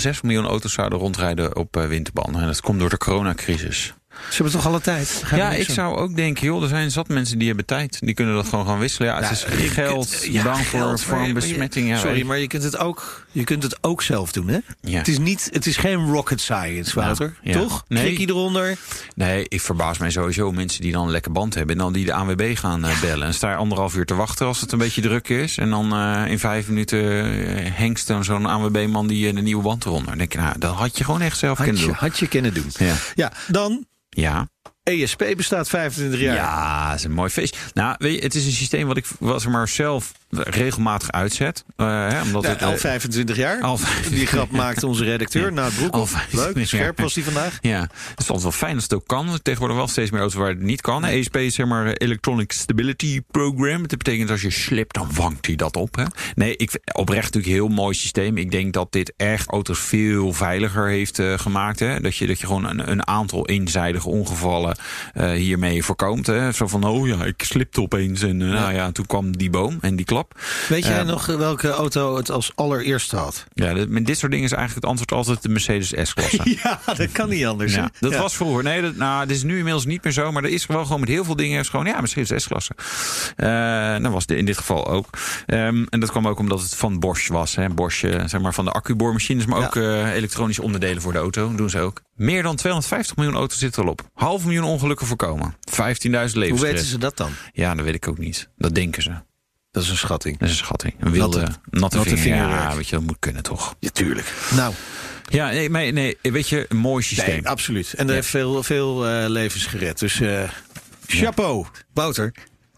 1,6 miljoen auto's zouden rondrijden op eh, winterbanden. En dat komt door de coronacrisis. Ze hebben toch alle tijd? Ja, ik zou ook denken, joh, er zijn zat mensen die hebben tijd. Die kunnen dat gewoon gaan wisselen. Ja, het is Nou, je geld, kunt- ja, bang voor, geld, voor een besmetting. Ja, sorry, maar je kunt, het ook, je kunt het ook zelf doen, hè? Ja. Het, is niet, het is geen rocket science, Wouter. ja. Toch? Nee. Klikje eronder. Nee, ik verbaas mij sowieso mensen die dan een lekker band hebben... en dan die de ANWB gaan eh, bellen. En sta je anderhalf uur te wachten als het een beetje druk is... en dan eh, in vijf minuten uh, hengst dan zo'n ANWB-man die eh, de nieuwe band eronder. Dan denk je, nou, dat had je gewoon echt zelf Had kunnen je, doen. had je kunnen doen. Ja. Ja, dan Ja. ESP bestaat 25 jaar. Ja, dat is een mooi feest. Nou, weet je, het is een systeem wat ik ik maar zelf regelmatig uitzet. eh, hè, omdat Ja, het, al 25 jaar. al 25 Die grap maakte onze redacteur. Ja. Nou, het broek Al op. 25 Leuk, scherp was die vandaag. Ja, het is altijd wel fijn als het ook kan. Tegenwoordig wel steeds meer auto's waar het niet kan. ESP is zeg maar Electronic Stability Program. Dat betekent als je slipt, dan wankt hij dat op. Hè? Nee, ik oprecht natuurlijk een heel mooi systeem. Ik denk dat dit echt auto's veel veiliger heeft eh, gemaakt. Hè? Dat, je, dat je gewoon een, een aantal eenzijdige ongevallen eh, hiermee voorkomt. Hè? Zo van, oh ja, ik slipte opeens. En eh, nou ja, toen kwam die boom en die klap. Weet jij Eh, nog welke auto het als allereerste had? Ja, dit- met dit soort dingen is eigenlijk het antwoord altijd de Mercedes S-klasse. *laughs* Ja, dat kan niet anders. Ja, dat Ja. was vroeger. Nee, dat, nou, dit is nu inmiddels niet meer zo. Maar er is wel gewoon met heel veel dingen. Is gewoon, ja, Mercedes S-klasse. Dat was de- in dit geval ook. Ehm, en dat kwam ook omdat het van Bosch was. Hè. Bosch, zeg maar van de accuboormachines. Maar ook elektronische onderdelen voor de auto. Doen ze ook. Meer dan 250 miljoen auto's zitten erop. Half miljoen ongelukken voorkomen. 15.000 Hoe levens. weten ze dat dan? Ja, dat weet ik ook niet. Dat denken ze. Dat is een schatting. Dat is een schatting. Een wilde, Natte- natte, natte vinger. Ja, weet je, dat moet kunnen toch. Ja, tuurlijk. Nou, Ja, nee, maar, nee weet je, een mooi systeem. nee, absoluut. En er Ja. heeft veel, veel eh, levens gered. Dus eh, chapeau. Wouter,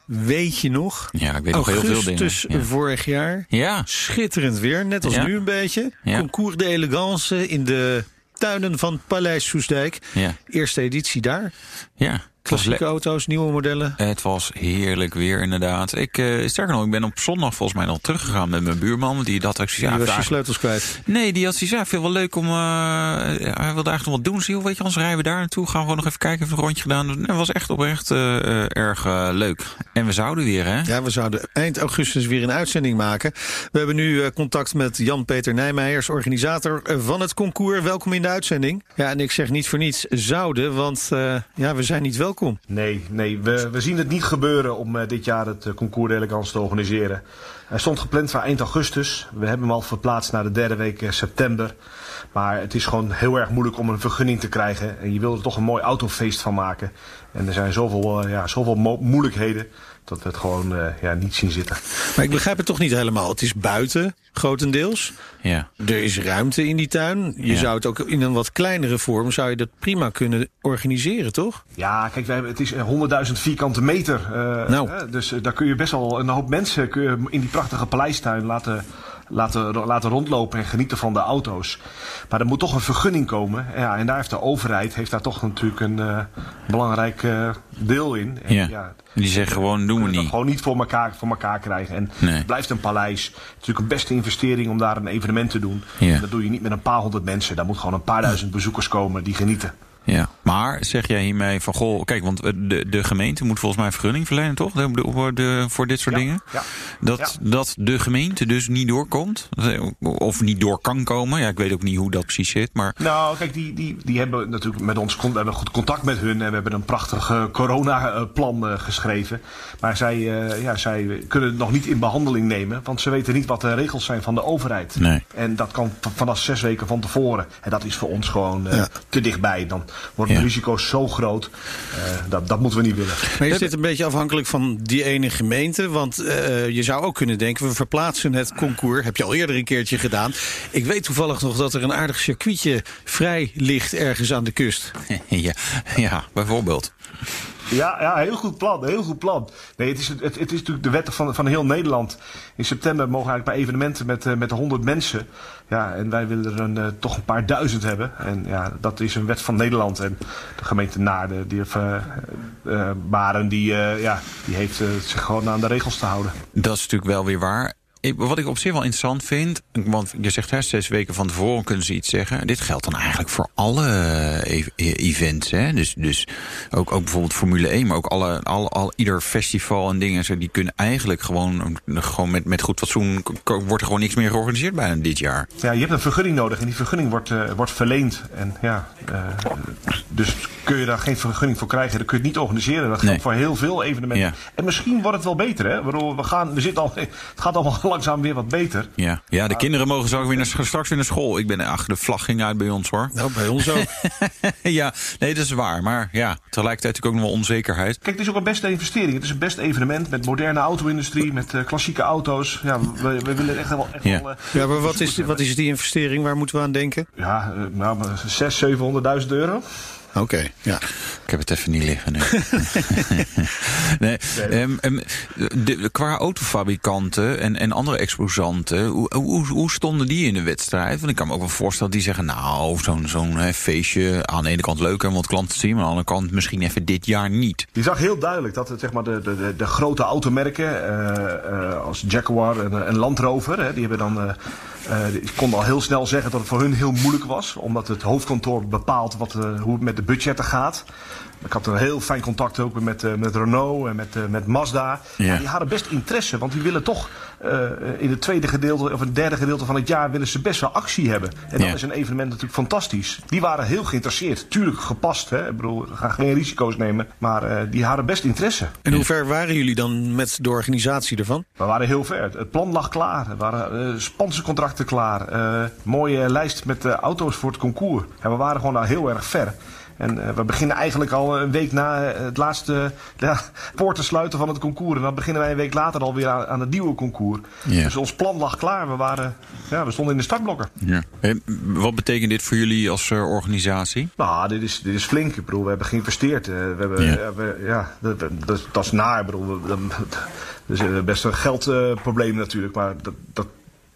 weet je nog? Ja, ik weet nog heel veel dingen. Augustus Ja. vorig jaar. Ja, Schitterend weer, net als nu een beetje. Concours de Elegance in de tuinen van Paleis Soesdijk. ja, Eerste editie daar. ja. Klassieke auto's, nieuwe modellen. Het was heerlijk weer, inderdaad. Ik, uh, sterker nog, ik ben op zondag volgens mij nog teruggegaan met mijn buurman. Die dat ook ja, was je sleutels kwijt? Nee, die had zoiets. Ja, veel wel leuk om. Uh, hij wilde eigenlijk nog wat doen. Zie, weet je, anders rijden we daar naartoe. Gaan we gewoon nog even kijken, even een rondje gedaan. Het was echt oprecht uh, erg leuk. En we zouden weer, hè? Ja, we zouden eind augustus weer een uitzending maken. We hebben nu contact met Jan-Peter Nijmeijers, organisator van het concours. Welkom in de uitzending. Ja, en ik zeg niet voor niets zouden, want ja, we zijn niet welkom Nee, nee we, we zien het niet gebeuren om uh, dit jaar het uh, concours d'elegance te organiseren. Hij stond gepland voor eind augustus. We hebben hem al verplaatst naar de derde week uh, september. Maar het is gewoon heel erg moeilijk om een vergunning te krijgen. En je wil er toch een mooi autofeest van maken. En er zijn zoveel, ja, zoveel moeilijkheden dat we het gewoon uh, ja, niet zien zitten. Maar ik begrijp het toch niet helemaal. Het is buiten, grotendeels. Ja. Er is ruimte in die tuin. Je Ja. zou het ook in een wat kleinere vorm... zou je dat prima kunnen organiseren, toch? Ja, kijk, wij hebben, het is eh, 100.000 vierkante meter. eh, Nou. hè, dus eh, daar kun je best wel een hoop mensen kun je in die prachtige paleistuin laten, laten, laten rondlopen en genieten van de auto's. Maar er moet toch een vergunning komen. Ja, en daar heeft de overheid heeft daar toch natuurlijk een eh, belangrijk eh, deel in. En, Ja. Die zeggen gewoon, doen we niet. gewoon niet voor elkaar, voor elkaar krijgen. En Nee. het blijft een paleis. Het is natuurlijk een beste investering om daar een evenement te doen. Ja. Dat doe je niet met een paar honderd mensen. Daar moet gewoon een paar duizend bezoekers komen die genieten. Ja. Maar zeg jij hiermee van, goh, kijk, want eh, de, de gemeente moet volgens mij vergunning verlenen, toch? De, de- de- voor dit soort Ja, dingen? ja. Dat, dat de gemeente dus niet doorkomt? Of niet door kan komen? Ja, ik weet ook niet hoe dat precies zit, maar... Nou, kijk, die, die, die hebben natuurlijk met ons we hebben goed contact met hun en we hebben een prachtig coronaplan eh, geschreven. Maar zij, eh, ja, zij kunnen het nog niet in behandeling nemen, want ze weten niet wat de regels zijn van de overheid. Nee. En dat kan vanaf zes weken van tevoren. En dat is voor ons gewoon te dichtbij. Dan worden Ja. de risico's zo groot. eh, dat, dat moeten we niet willen. Maar is dit een beetje afhankelijk van die ene gemeente? Want eh, je zou ook kunnen denken, we verplaatsen het concours. Heb je al eerder een keertje gedaan. Ik weet toevallig nog dat er een aardig circuitje vrij ligt ergens aan de kust. *laughs* ja, ja, bijvoorbeeld. Ja, ja, heel goed plan. Heel goed plan. Nee, het is, het, het is natuurlijk de wet van, van heel Nederland. In september mogen eigenlijk bij evenementen met, eh, met 100 mensen. Ja, en wij willen er een, eh, toch een paar duizend hebben. En ja, dat is een wet van Nederland. En de gemeente Naarden, die, eh, Baren, die, ja, die heeft zich gewoon aan de regels te houden. Dat is natuurlijk wel weer waar. Wat ik op zich wel interessant vind, want je zegt hè, zes weken van tevoren kunnen ze iets zeggen. Dit geldt dan eigenlijk voor alle eh, e- e- events. Hè? Dus, dus ook, ook bijvoorbeeld Formule 1, maar ook alle, al, al, ieder festival en dingen. Zo, die kunnen eigenlijk gewoon, gewoon met, met goed fatsoen. wordt er gewoon niks meer georganiseerd bijna dit jaar. Ja, je hebt een vergunning nodig en die vergunning wordt, eh, wordt verleend. En ja, eh, dus kun je daar geen vergunning voor krijgen, dan kun je het niet organiseren. Dat geldt Nee. voor heel veel evenementen. Ja. En misschien wordt het wel beter, hè? Bedoel, we, gaan, we zitten al, *laughs* het gaat allemaal langzaam weer wat beter. Ja, ja de kinderen mogen zo weer naar, straks weer naar school. Ik ben, ach, de vlag ging uit bij ons hoor. Nou, bij ons ook. *laughs* ja, nee, dat is waar. Maar ja, tegelijkertijd natuurlijk ook nog wel onzekerheid. Kijk, het is ook een beste investering. Het is een best evenement met moderne auto-industrie, met eh, klassieke auto's. Ja, we, we willen echt wel. Echt Ja. wel eh, Ja, maar wat is, wat is die investering? Waar moeten we aan denken? Ja, eh, nou, 600.000, 700.000 euro. Oké, ja. Ik heb het even niet liggen. *laughs* Nee. nee, ehm, ehm, de, qua autofabrikanten en, en andere exposanten, hoe, hoe, hoe stonden die in de wedstrijd? Want ik kan me ook wel voorstellen dat die zeggen, nou, zo'n zo'n hè, feestje aan de ene kant leuk om wat klanten te zien, maar aan de andere kant misschien even dit jaar niet. Je zag heel duidelijk dat het, zeg maar, de, de, de, de grote automerken eh, eh, als Jaguar en, en Land Rover, hè, die hebben dan. eh, eh, konden al heel snel zeggen dat het voor hun heel moeilijk was, omdat het hoofdkantoor bepaalt wat, eh, hoe het met de budgetten gaat. Ik had een heel fijn contact ook met, eh, met Renault en met, eh, met Mazda. Ja. Die hadden best interesse, want die willen toch eh, in het tweede gedeelte of het derde gedeelte van het jaar willen ze best wel actie hebben. En dan Ja. is een evenement natuurlijk fantastisch. Die waren heel geïnteresseerd. Tuurlijk gepast, hè. Ik bedoel, we gaan geen risico's nemen. Maar eh, die hadden best interesse. En hoe ver waren jullie dan met de organisatie ervan? We waren heel ver. Het plan lag klaar. Er waren eh, sponsorcontracten klaar. Eh, mooie lijst met auto's voor het concours. En we waren gewoon al heel erg ver. En eh, we beginnen eigenlijk al een week na eh, het laatste ja, poort te sluiten van het concours. En dan beginnen wij een week later alweer aan, aan het nieuwe concours. Ja. Dus ons plan lag klaar. We, waren, ja, we stonden in de startblokken. Ja. wat betekent dit voor jullie als eh, organisatie? Nou, dit is, dit is flink. Ik bedoel, we hebben geïnvesteerd. Eh, we hebben, Ja. we- ja, dat, dat, dat is naar. Ik bedoel, we- dat, dat is eh, best een geldprobleem natuurlijk. Maar dat, dat,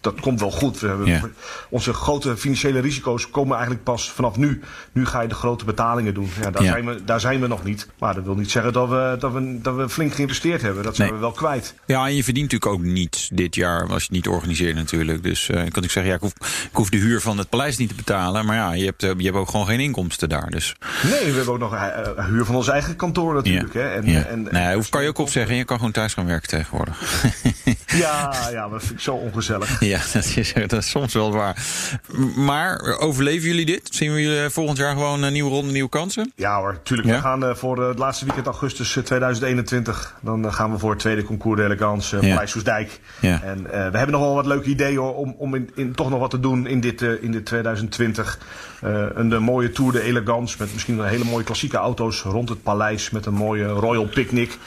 dat komt wel goed. We hebben, Ja. Onze grote financiële risico's komen eigenlijk pas vanaf nu. Nu ga je de grote betalingen doen. Ja, daar, Ja. Zijn we, daar zijn we nog niet. Maar dat wil niet zeggen dat we, dat we, dat we flink geïnvesteerd hebben. Dat zijn Nee. we wel kwijt. Ja, en je verdient natuurlijk ook niets dit jaar als je het niet organiseert natuurlijk. Dus ik kan natuurlijk zeggen, ja, ik, hoef, ik hoef de huur van het paleis niet te betalen. Maar ja, je hebt, eh, je hebt ook gewoon geen inkomsten daar. Dus Nee, we hebben ook nog eh, huur van ons eigen kantoor natuurlijk. ja. Hè. En, nee, hoe kan je ook opzeggen? Je kan gewoon thuis gaan werken tegenwoordig. ja, ja, maar dat vind ik zo ongezellig. Ja, *laughs* dat is, dat is soms wel waar. Maar overleven jullie dit? Zien we jullie volgend jaar gewoon een nieuwe ronde, nieuwe kansen? Ja hoor, tuurlijk. Ja? We gaan eh, voor eh, het laatste weekend augustus eh, 2021. Dan eh, gaan we voor het tweede concours d'elegance uh, Ja. Soesdijk. Ja. En eh, we hebben nog wel wat leuke ideeën hoor, om, om in, in, toch nog wat te doen in dit, eh, in dit 2020. Eh, een de mooie Tour de Elegance met misschien een hele mooie klassieke auto's rond het paleis. Met een mooie Royal Picnic.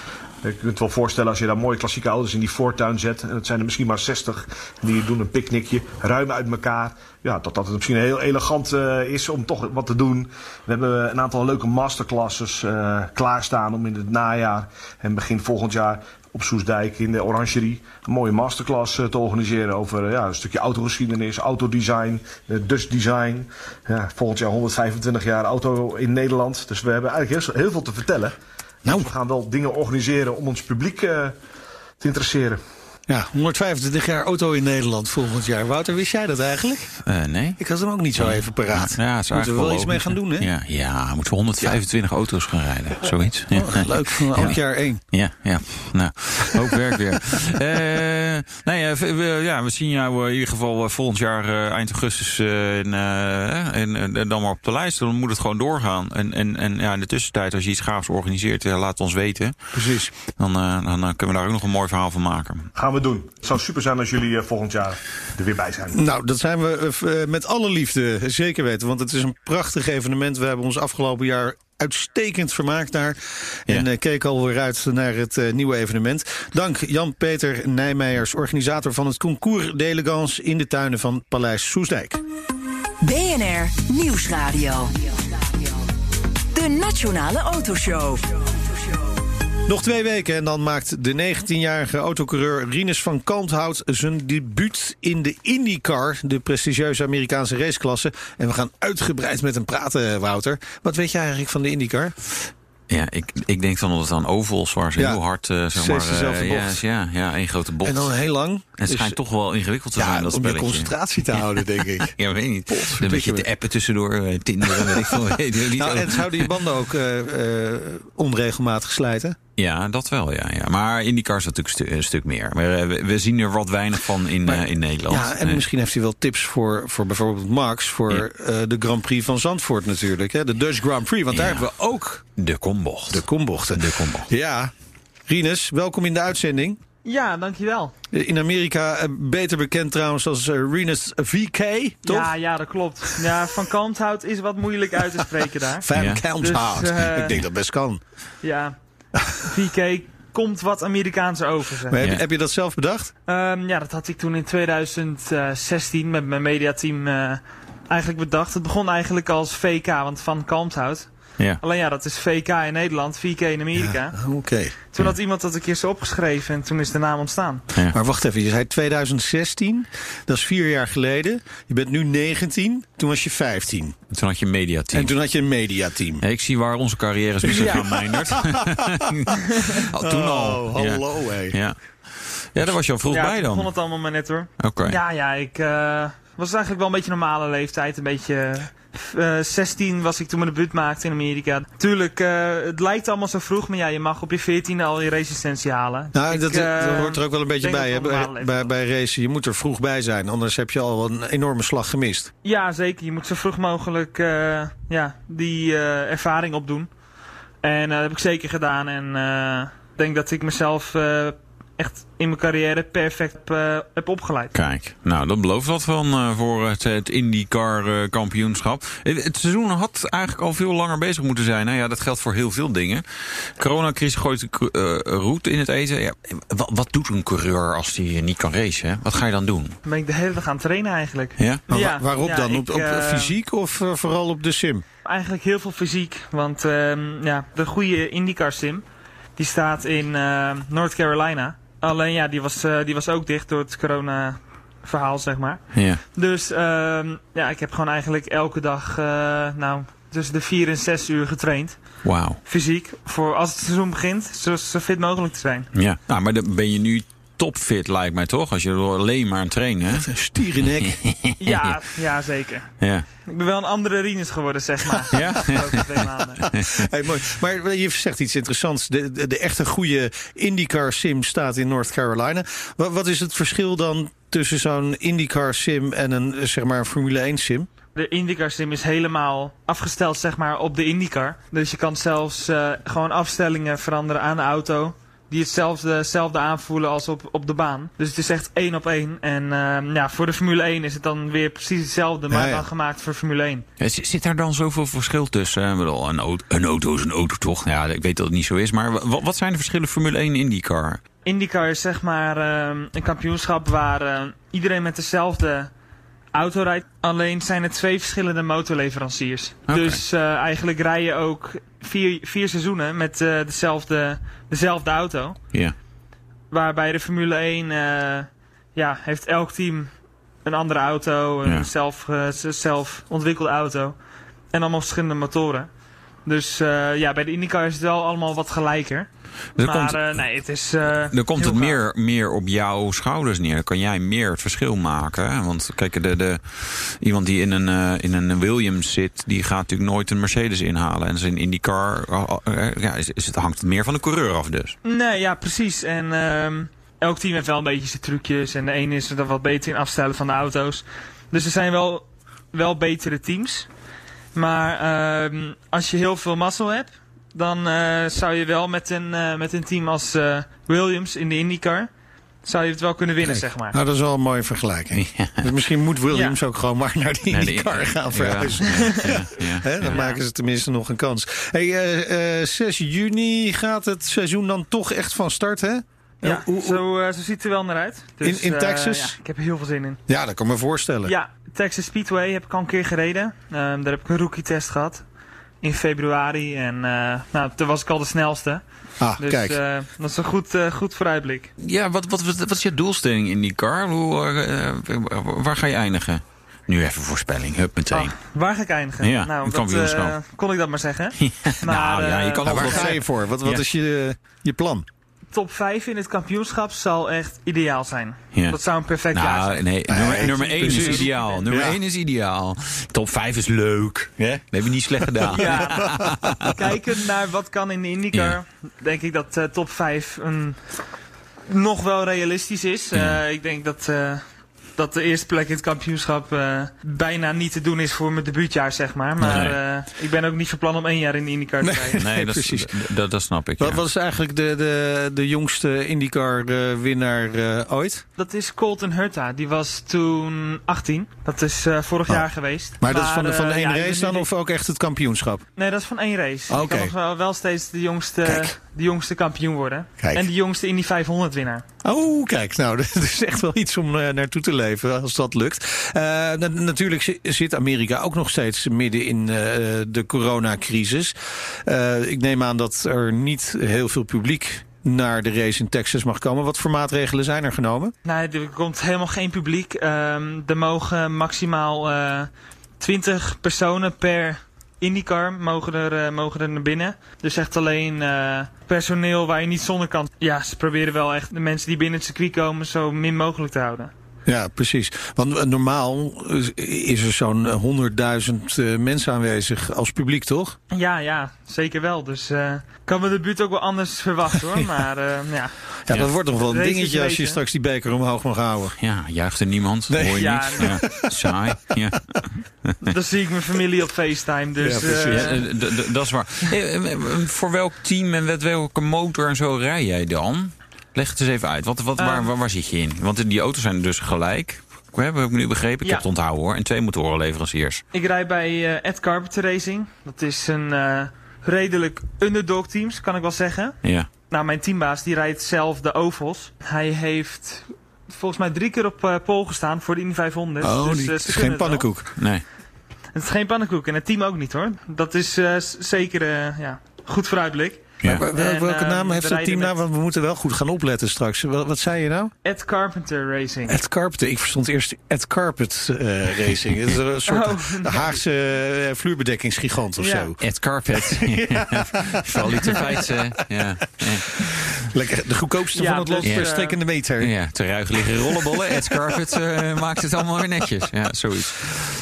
Je kunt wel voorstellen als je daar mooie klassieke auto's in die voortuin zet. En het zijn er misschien maar 60. Die doen een picknickje, ruim uit elkaar. Ja, dat dat het misschien heel elegant eh, is om toch wat te doen. We hebben een aantal leuke masterclasses eh, klaarstaan om in het najaar en begin volgend jaar op Soesdijk in de Orangerie een mooie masterclass eh, te organiseren over ja, een stukje autogeschiedenis, autodesign, Dutch design. Ja, volgend jaar 125 jaar auto in Nederland. Dus we hebben eigenlijk heel veel te vertellen. Nou. We gaan wel dingen organiseren om ons publiek eh, te interesseren. Ja, 125 jaar auto in Nederland volgend jaar. Wouter, wist jij dat eigenlijk? Eh, nee. Ik had hem ook niet zo even paraat. Ja, Moeten we wel eigenlijk iets mee gaan doen, hè? Ja, ja moeten we 125 auto's gaan rijden. Zoiets. Ja. Oh, leuk, van elk Ja. jaar één. Ja, ja. Nou, ook werk weer. *laughs* Eh, nee, eh, we, ja, we zien jou in ieder geval volgend jaar eind augustus in, en, en dan maar op de lijst. Dan moet het gewoon doorgaan. En, en, en ja, in de tussentijd, als je iets gaafs organiseert, laat het ons weten. Precies. Dan, dan kunnen we daar ook nog een mooi verhaal van maken. Gaan we doen. Het zou super zijn als jullie eh, volgend jaar er weer bij zijn. Nou, dat zijn we eh, eh, met alle liefde zeker weten. Want het is een prachtig evenement. We hebben ons afgelopen jaar uitstekend vermaakt daar. En Ja. keken alweer uit naar het nieuwe evenement. Dank Jan-Peter Nijmeijers, organisator van het Concours d'Elegance in de tuinen van Paleis Soesdijk. BNR Nieuwsradio. De Nationale Autoshow. Nog twee weken en dan maakt de 19-jarige autocoureur Rinus van Kalmthout zijn debuut in de IndyCar, de prestigieuze Amerikaanse raceklasse. En we gaan uitgebreid met hem praten, Wouter. Wat weet jij eigenlijk van de IndyCar? Ja, ik, ik denk dan dat het aan ovals waar ze Ja, heel hard, eh, zeg maar... dezelfde ja, ja, ja, één grote bocht. En dan heel lang. En het Dus- schijnt toch wel ingewikkeld te ja, zijn, dat om je spelletje. concentratie te houden, denk ik. *laughs* Ja, weet niet. Een beetje me. te appen tussendoor, eh, Tinder en weet ik veel. *laughs* Nou, en zouden je banden ook onregelmatig slijten? Ja, dat wel, ja. ja. Maar IndyCar is natuurlijk stu- een stuk meer. Maar eh, we, we zien er wat weinig van in, Maar- eh, in Nederland. Ja, en Nee. misschien heeft hij wel tips voor, voor bijvoorbeeld Max... voor Ja. eh, de Grand Prix van Zandvoort natuurlijk. Hè? De Dutch Grand Prix, want daar hebben we ook De kombocht. de kombochten. De kombocht. Ja, Rinus, welkom in de uitzending. Ja, dankjewel. In Amerika beter bekend trouwens als Rinus VK, toch? Ja, ja, dat klopt. Ja, van Kalmthout is wat moeilijk uit te spreken daar. *laughs* Van Ja. Kalmthout. Dus, *laughs* Ik denk dat best kan. Ja, *laughs* VK komt wat Amerikaanse over. Zeg. Maar heb, Ja. heb je dat zelf bedacht? Ehm, ja, dat had ik toen in 2016 met mijn mediateam eh eigenlijk bedacht. Het begon eigenlijk als VK, want van Kalmthout. Ja. Alleen ja, dat is VK in Nederland, VK in Amerika. Oké. Toen had iemand dat een keer zo opgeschreven en toen is de naam ontstaan. Maar wacht even, je zei 2016. Dat is vier jaar geleden. Je bent nu 19. Toen was je 15. En Toen had je een mediateam. En toen had je een mediateam. Ja, ik zie waar onze carrières nu zijn Ja. gaan, Meindert. *laughs* Al toen al. Oh, Ja. hallo hé. Ja. ja, daar was je al vroeg ja, bij dan. begon het allemaal maar net hoor. Oké. Ja, ja, ik eh, was eigenlijk wel een beetje normale leeftijd. Een beetje... eh 16 was ik toen mijn debuut maakte in Amerika. Tuurlijk, eh, het lijkt allemaal zo vroeg, maar ja, je mag op je 14 al je resistentie halen. Nou, Ik, dat, eh, dat hoort er ook wel een beetje bij. Hè? Bij, bij, bij racen, je moet er vroeg bij zijn. Anders heb je al een enorme slag gemist. Ja, zeker. Je moet zo vroeg mogelijk eh, ja, die eh, ervaring opdoen. En eh, dat heb ik zeker gedaan. En eh, ik denk dat ik mezelf eh, echt in mijn carrière perfect heb, eh, heb opgeleid. Kijk, nou, dat belooft wat van eh, voor het, het IndyCar eh, kampioenschap. Eh, Het seizoen had eigenlijk al veel langer bezig moeten zijn. Nou ja, dat geldt voor heel veel dingen. Coronacrisis gooit de eh, route in het eten. Ja, wat, wat doet een coureur als hij niet kan racen? hè? Wat ga je dan doen? Dan ben ik de hele dag aan het trainen eigenlijk. Ja? Maar Ja, wa- waarop ja, dan? Op, ik, op eh, fysiek of eh, vooral op de sim? Eigenlijk heel veel fysiek. Want ehm, ja, de goede IndyCar sim, die staat in eh, North Carolina. Alleen ja, die was, eh, die was ook dicht door het corona verhaal, zeg maar. Ja. Dus ehm, ja, ik heb gewoon eigenlijk elke dag, eh, nou, tussen de 4 en 6 uur getraind. Wauw. Fysiek, voor als het seizoen begint, zo, zo fit mogelijk te zijn. Ja. Nou, maar dan ben je nu topfit, lijkt mij toch? Als je er alleen maar aan het trainen. hè? Stierennek. *laughs* Ja, ja, zeker. Ja. Ik ben wel een andere Rinus geworden, zeg maar. *laughs* Ja? Twee maanden. *laughs* Hey, mooi. Maar je zegt iets interessants. De, de, de echte goede IndyCar sim staat in North Carolina. Wat, wat is het verschil dan tussen zo'n IndyCar sim en een zeg maar een Formule 1 sim? De IndyCar sim is helemaal afgesteld zeg maar, op de IndyCar. Dus je kan zelfs eh, gewoon afstellingen veranderen aan de auto. Die hetzelfde, hetzelfde aanvoelen als op, op de baan. Dus het is echt één op één. En ehm, ja, voor de Formule 1 is het dan weer precies hetzelfde, maar Ja, ja. dan gemaakt voor Formule 1. Ja, Zit daar dan zoveel verschil tussen? Ik bedoel, een, auto, een auto is een auto toch? Ja, ik weet dat het niet zo is. Maar wa- wat zijn de verschillen Formule 1 en IndyCar? IndyCar is zeg maar ehm, een kampioenschap waar ehm, iedereen met dezelfde auto rijdt. Alleen zijn het twee verschillende motorleveranciers. Dus eh, eigenlijk rij je ook vier, vier seizoenen met eh, dezelfde, dezelfde auto. Ja. Waarbij de Formule 1 eh, ja, heeft elk team een andere auto, een zelf, zelf ontwikkelde auto. En allemaal verschillende motoren. Dus ja, bij de IndyCar is het wel allemaal wat gelijker. Er maar komt, eh, nee, het is. eh, dan komt het gaaf. meer, meer op jouw schouders neer. Dan kan jij meer het verschil maken. hè? Want kijk, de, de, iemand die in een, eh, in een Williams zit, die gaat natuurlijk nooit een Mercedes inhalen. En in IndyCar uh, uh, ja, is, is het, hangt het meer van de coureur af dus. Nee, ja, precies. En ehm, elk team heeft wel een beetje zijn trucjes. En de ene is er wat beter in afstellen van de auto's. Dus er zijn wel, wel betere teams. Maar ehm, als je heel veel mazzel hebt, dan eh, zou je wel met een, eh, met een team als eh, Williams in de IndyCar, zou je het wel kunnen winnen, Kijk, zeg maar. Nou, dat is wel een mooie vergelijking. *laughs* Dus misschien moet Williams ook gewoon maar naar de- IndyCar gaan verhuizen. ja, ja, ja, Hè, dan ja. maken ze tenminste nog een kans. Hey, eh, eh, 6 juni gaat het seizoen dan toch echt van start, hè? Ja, zo, eh, zo ziet het er wel naar uit. Dus, In- in Texas? ja, ik heb er heel veel zin in. Ja, dat kan ik me voorstellen. Ja, Texas Speedway heb ik al een keer gereden. Ehm, daar heb ik een rookie test gehad. In februari. En eh, nou, toen was ik al de snelste. Ah, Dus kijk. eh, dat is een goed, eh, goed vooruitblik. Ja, wat, wat, wat, wat is je doelstelling in die car? Hoe, waar ga je eindigen? Nu even voorspelling, hup meteen. Ah, waar ga ik eindigen? Ja, nou, een dat, eh, kon ik dat maar zeggen. *laughs* nou ja, je kan Nou, ook waar wel ga je voor? Wat, wat Ja. is je, je plan? Top 5 in het kampioenschap zal echt ideaal zijn. Ja. Dat zou een perfect jaar Nou, zijn. nee, nummer, nummer 1 is ideaal. Nummer Ja. 1 is ideaal. Top 5 is leuk. Ja? Dat heb je niet slecht gedaan. Ja, *laughs* kijkend naar wat kan in de IndyCar, Ja. denk ik dat eh, top 5 een, nog wel realistisch is. Ja. Eh, ik denk dat, eh, dat de eerste plek in het kampioenschap eh, bijna niet te doen is voor mijn debuutjaar, zeg maar. Maar Nee. eh, ik ben ook niet van plan om één jaar in de IndyCar te rijden. Nee, *laughs* dat, Precies. dat, dat snap ik. Wat Ja. is eigenlijk de, de, de jongste IndyCar-winnaar eh, ooit? Dat is Colton Hurta, die was toen 18. Dat is eh, vorig Oh. jaar geweest. Maar dat is van, de, van één ja, race dan of ook echt het kampioenschap? Nee, dat is van één race. Oké. kan nog wel, wel steeds de jongste, Kijk. de jongste kampioen worden. Kijk. En de jongste Indy 500 winnaar. Oh, kijk, nou, *laughs* dat is echt wel iets om eh, naartoe te leven als dat lukt. Eh, na- natuurlijk zi- zit Amerika ook nog steeds midden in eh, de coronacrisis. Ik neem aan dat er niet heel veel publiek naar de race in Texas mag komen. Wat voor maatregelen zijn er genomen? Nee, er komt helemaal geen publiek. Ehm, er mogen maximaal eh 20 personen per IndyCar mogen er, eh, mogen er naar binnen. Dus echt alleen eh, personeel waar je niet zonder kan. Ja, ze proberen wel echt de mensen die binnen het circuit komen zo min mogelijk te houden. Ja, precies. Want eh, normaal eh, is er zo'n eh, 100.000 eh, mensen aanwezig als publiek, toch? Ja, ja, zeker wel. Dus eh, ik kan me de buurt ook wel anders verwachten hoor. *laughs* Maar eh, ja, Ja, dat wordt nog wel een dingetje als je straks die beker omhoog mag houden. Ja, juicht er niemand? Nee. Hoor je Ja, niet? Ja, saai. Ja. *laughs* dan zie ik mijn familie op FaceTime. Dus Ja, precies. eh, Ja, eh, d- d- dat is waar. Eh, eh, eh, Voor welk team en met welke motor en zo rij jij dan? Leg het eens even uit. Wat, wat, waar, Eh. waar, waar zit je in? Want die auto's zijn dus gelijk. Heb ik nu begrepen? Ik Ja. heb het onthouden hoor. En twee motorenleveranciers. Ik rijd bij eh, Ed Carpenter Racing. Dat is een eh, redelijk underdog teams, kan ik wel zeggen. Ja. Nou, mijn teambaas die rijdt zelf de ovals. Hij heeft volgens mij drie keer op eh pole gestaan voor de Indy 500. Oh, dus, die, het is geen het wel. pannenkoek. Nee. Het is geen pannenkoek en het team ook niet hoor. Dat is eh, zeker eh, ja, goed vooruitblik. Ja. Maar wel- En, welke eh, naam heeft het team nou? Want we moeten wel goed gaan opletten straks. Wat, wat zei je nou? Ed Carpenter Racing. Ed Carpet. Ik verstond eerst Ed Carpet eh, Racing. Het is een soort *laughs* Oh, nee. Haagse eh, vloerbedekkingsgigant of Ja. zo. Ed Carpet. *laughs* *laughs* Valiteitse. Ja. Lekker de goedkoopste Ja, van het land per eh, stekende meter. ja, te ruig liggen rollenbollen. Ed Carpet eh, maakt het allemaal weer netjes. Ja, zoiets.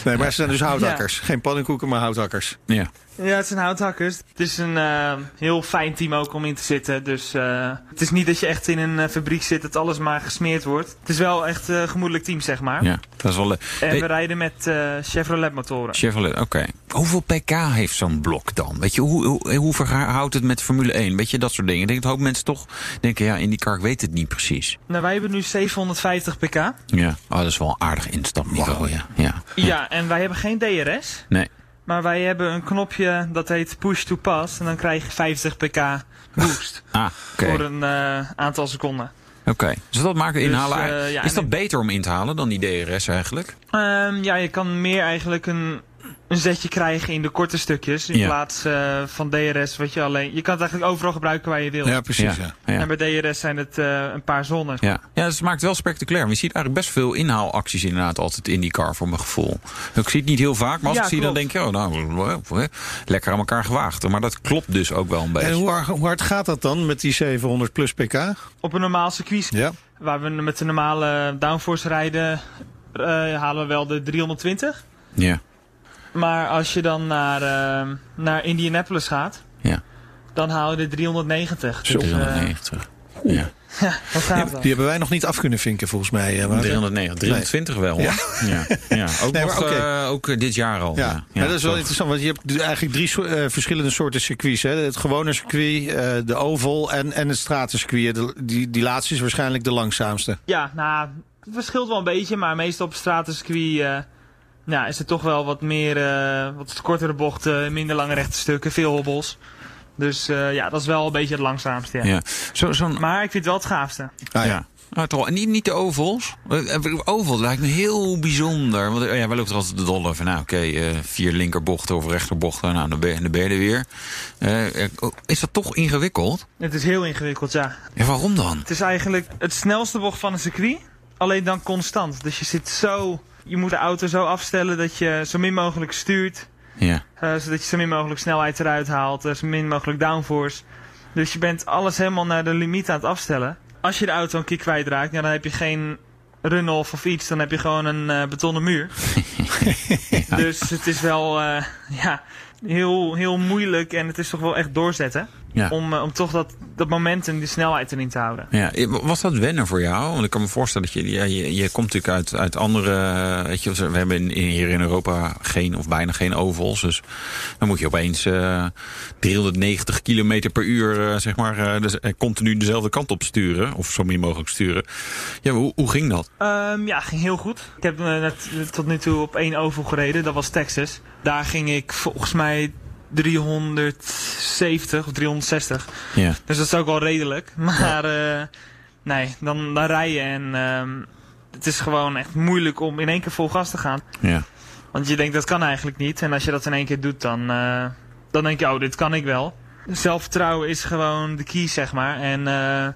Nee, maar ze zijn dus houthakkers. Geen pannenkoeken, maar houthakkers. Ja. Ja, het zijn houthakkers. Het is een eh, heel fijn team ook om in te zitten. Dus eh, het is niet dat je echt in een eh, fabriek zit dat alles maar gesmeerd wordt. Het is wel echt een gemoedelijk team, zeg maar. ja, dat is wel leuk. En Hey, we rijden met eh, Chevrolet motoren. Chevrolet, oké. Hoeveel pk heeft zo'n blok dan? Weet je, hoe, hoe, hoe verhoudt het met Formule 1? Weet je, dat soort dingen. Ik denk dat hoop mensen toch denken, ja, in die car, ik weet het niet precies. Nou, wij hebben nu 750 pk. Ja, oh, dat is wel een aardig instapniveau, ja. ja. Ja, en wij hebben geen DRS. Nee, Maar wij hebben een knopje dat heet push to pass. En dan krijg je 50 pk boost. *laughs* ah, oké. Voor een eh, aantal seconden. Oké, dus dat maken we Dus, inhalen. ja, is dat beter om in te halen dan die DRS eigenlijk? Ehm, ja, je kan meer eigenlijk een, een zetje krijgen in de korte stukjes. In Ja. plaats eh, van DRS, wat je alleen... Je kan het eigenlijk overal gebruiken waar je wil. Ja, precies. Ja. ja. En bij DRS zijn het eh, een paar zones. Ja, ja dus het maakt wel spectaculair. Maar je ziet eigenlijk best veel inhaalacties inderdaad altijd in die car, voor mijn gevoel. Ik zie het niet heel vaak, maar als Ja, ik zie dan denk je, oh nou, lekker aan elkaar gewaagd. Maar dat klopt dus ook wel een beetje. En hoe, hard- hoe hard gaat dat dan met die 700 plus pk? Op een normaal circuit, Ja. waar we met de normale downforce rijden, eh, halen we wel de 320. Ja, Maar als je dan naar, eh, naar Indianapolis gaat, ja. dan haal je de 390. Zo, Dus, eh, 390. Ja. *laughs* ja, dat gaat wel. Die hebben wij nog niet af kunnen vinken volgens mij. eh, Wouter. 390, 320 wel. hoor. Ja. Ja. Ja. *laughs* Ook, Nee, nog, eh, ook eh, dit jaar al. Ja, dat is wel interessant, want je hebt dus eigenlijk drie so- eh, verschillende soorten circuits. Hè? Het gewone circuit, eh, de oval en, en het stratencircuit. De- die, die laatste is waarschijnlijk de langzaamste. Ja, nou, het verschilt wel een beetje, maar meestal op stratencircuit eh nou, is het toch wel wat meer, eh, wat kortere bochten, minder lange rechte stukken, veel hobbels. Dus eh, ja, dat is wel een beetje het langzaamste. Ja. Ja. Zo, zo'n, Maar ik vind het wel het gaafste. Ah, ja. Ah, toch, en niet, niet de ovals. Eh, Oval lijkt me heel bijzonder. Want ja, wij lopen er altijd de dolle van. Nou, oké, eh, vier linkerbochten of rechterbochten. Nou, dan ben, je- dan ben je er weer. Oh, is dat toch ingewikkeld? Het is heel ingewikkeld, ja. Ja, waarom dan? Het is eigenlijk het snelste bocht van een circuit, alleen dan constant. Dus je zit zo, je moet de auto zo afstellen dat je zo min mogelijk stuurt. Ja. Eh, zodat je zo min mogelijk snelheid eruit haalt, eh, zo min mogelijk downforce. Dus je bent alles helemaal naar de limiet aan het afstellen. Als je de auto een keer kwijtraakt, dan heb je geen run-off of iets. Dan heb je gewoon een eh, betonnen muur. *laughs* Dus het is wel ja, heel, heel moeilijk en het is toch wel echt doorzetten. Ja. Om, eh, om toch dat, dat momentum, die snelheid erin te houden. Ja, was dat wennen voor jou? Want ik kan me voorstellen dat je, ja, je, je komt natuurlijk uit, uit andere, eh, weet je, we hebben in, in- hier in Europa geen of bijna geen ovals. Dus dan moet je opeens eh 390 kilometer per uur, eh, zeg maar, eh, dus, eh, continu dezelfde kant op sturen. Of zo min mogelijk sturen. Ja, hoe, hoe ging dat? Ehm, ja, ging heel goed. Ik heb eh, net, tot nu toe op één oval gereden, dat was Texas. Daar ging ik volgens mij 370 of 360. Ja, Dus dat is ook wel redelijk. Maar eh, nee, dan, dan rij je en ehm, het is gewoon echt moeilijk om in één keer vol gas te gaan. ja, Want je denkt dat kan eigenlijk niet. En als je dat in één keer doet, dan, eh, dan denk je, oh, dit kan ik wel. Zelfvertrouwen is gewoon de key, zeg maar. En eh,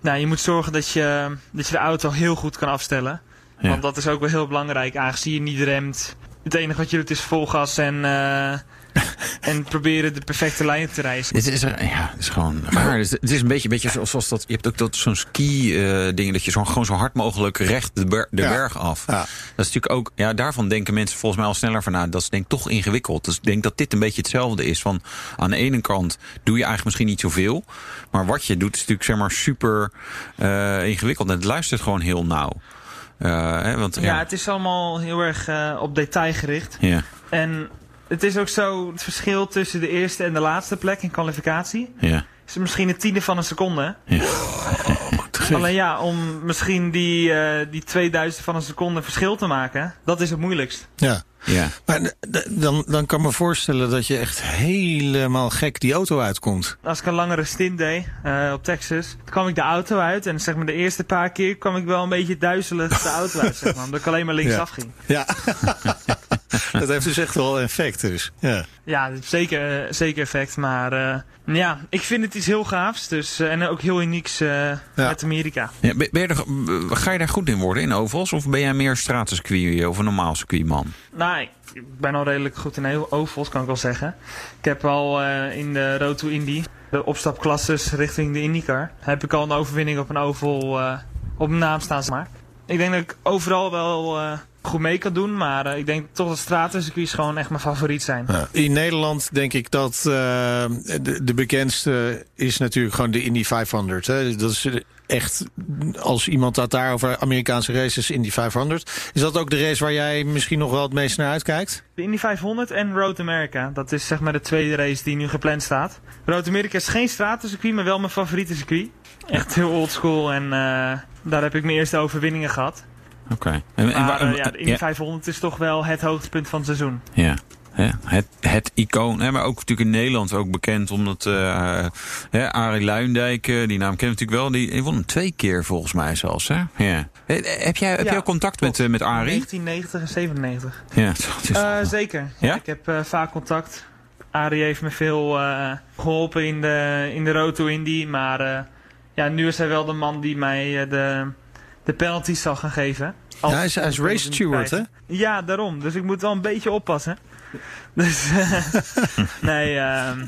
nou, je moet zorgen dat je, dat je de auto heel goed kan afstellen. Ja. Want dat is ook wel heel belangrijk, aangezien je niet remt. Het enige wat je doet is vol gas en, eh, *laughs* en proberen de perfecte lijn te reizen. Het is, er- ja, het is gewoon raar. Het is- het is een beetje, beetje zoals, zoals dat. Je hebt ook dat, zo'n ski-ding dat je zo, gewoon zo hard mogelijk recht de, ber- de Ja. berg af. Ja. Dat is natuurlijk ook. Ja, daarvan denken mensen volgens mij al sneller van. Nou, dat is denk ik toch ingewikkeld. Dus ik denk dat dit een beetje hetzelfde is. Van aan de ene kant doe je eigenlijk misschien niet zoveel. Maar wat je doet is natuurlijk zeg maar super eh, ingewikkeld. En het luistert gewoon heel nauw. Eh, hè, want, Ja, ja, het is allemaal heel erg eh, op detail gericht. ja, En het is ook zo, het verschil tussen de eerste en de laatste plek in kwalificatie... ja, is misschien een tiende van een seconde. ja. *laughs* Alleen ja, om misschien die, eh die 2000 van een seconde verschil te maken, dat is het moeilijkst. Ja. ja. Maar dan, dan kan ik me voorstellen dat je echt helemaal gek die auto uitkomt. Als ik een langere stint deed eh, op Texas, kwam ik de auto uit. En zeg maar de eerste paar keer kwam ik wel een beetje duizelig de auto uit, zeg maar. Omdat ik alleen maar linksaf ging. Ja. *laughs* *laughs* dat heeft dus echt wel effect. Dus. Ja. Ja, zeker, eh, zeker effect. Maar eh, ja, ik vind het iets heel gaafs. Dus, eh, en ook heel unieks eh met Amerika. Ja, ben ben je er, ga je daar goed in worden in ovals? Of ben jij meer stratencircuit of een normaal circuitman? Nou, ik- ik ben al redelijk goed in heel ovals, kan ik wel zeggen. Ik heb al eh, in de Road to Indy, de opstapklasses richting de IndyCar, heb ik al een overwinning op een oval eh, op mijn naam staan. zeg Maar ik denk dat ik overal wel eh, goed mee kan doen. Maar eh, ik denk toch dat stratencircuits gewoon echt mijn favoriet zijn. Ja. In Nederland denk ik dat eh, de, de bekendste is natuurlijk gewoon de Indy 500. Hè. Dat is echt, als iemand dat daar over Amerikaanse races, Indy 500. Is dat ook de race waar jij misschien nog wel het meest naar uitkijkt? De Indy 500 en Road America. Dat is zeg maar de tweede race die nu gepland staat. Road America is geen stratencircuit, maar wel mijn favoriete circuit. Echt heel oldschool en eh, daar heb ik mijn eerste overwinningen gehad. Oké. En- en Maar wa- eh, ja, de Indy ja. 500 is toch wel het hoogtepunt van het seizoen. Ja. Het, het icoon, hè, maar ook natuurlijk in Nederland ook bekend omdat eh hè, Arie Luindijk, eh, die naam ken je natuurlijk wel, die, die won hem twee keer volgens mij zelfs. Hè? Ja. Heb jij, heb Ja, jij ook contact met, eh, met Arie? 1990 en 97. Ja, is- zeker. Ja? Ik heb vaak contact. Arie heeft me veel eh, geholpen in de, in de Road to Indy. Maar ja, nu is hij wel de man die mij de, de penalties zal gaan geven. Als- Ja, hij is, hij race steward, hè? Ja, daarom. Dus ik moet wel een beetje oppassen. *laughs* Dus *laughs* nee, ehm,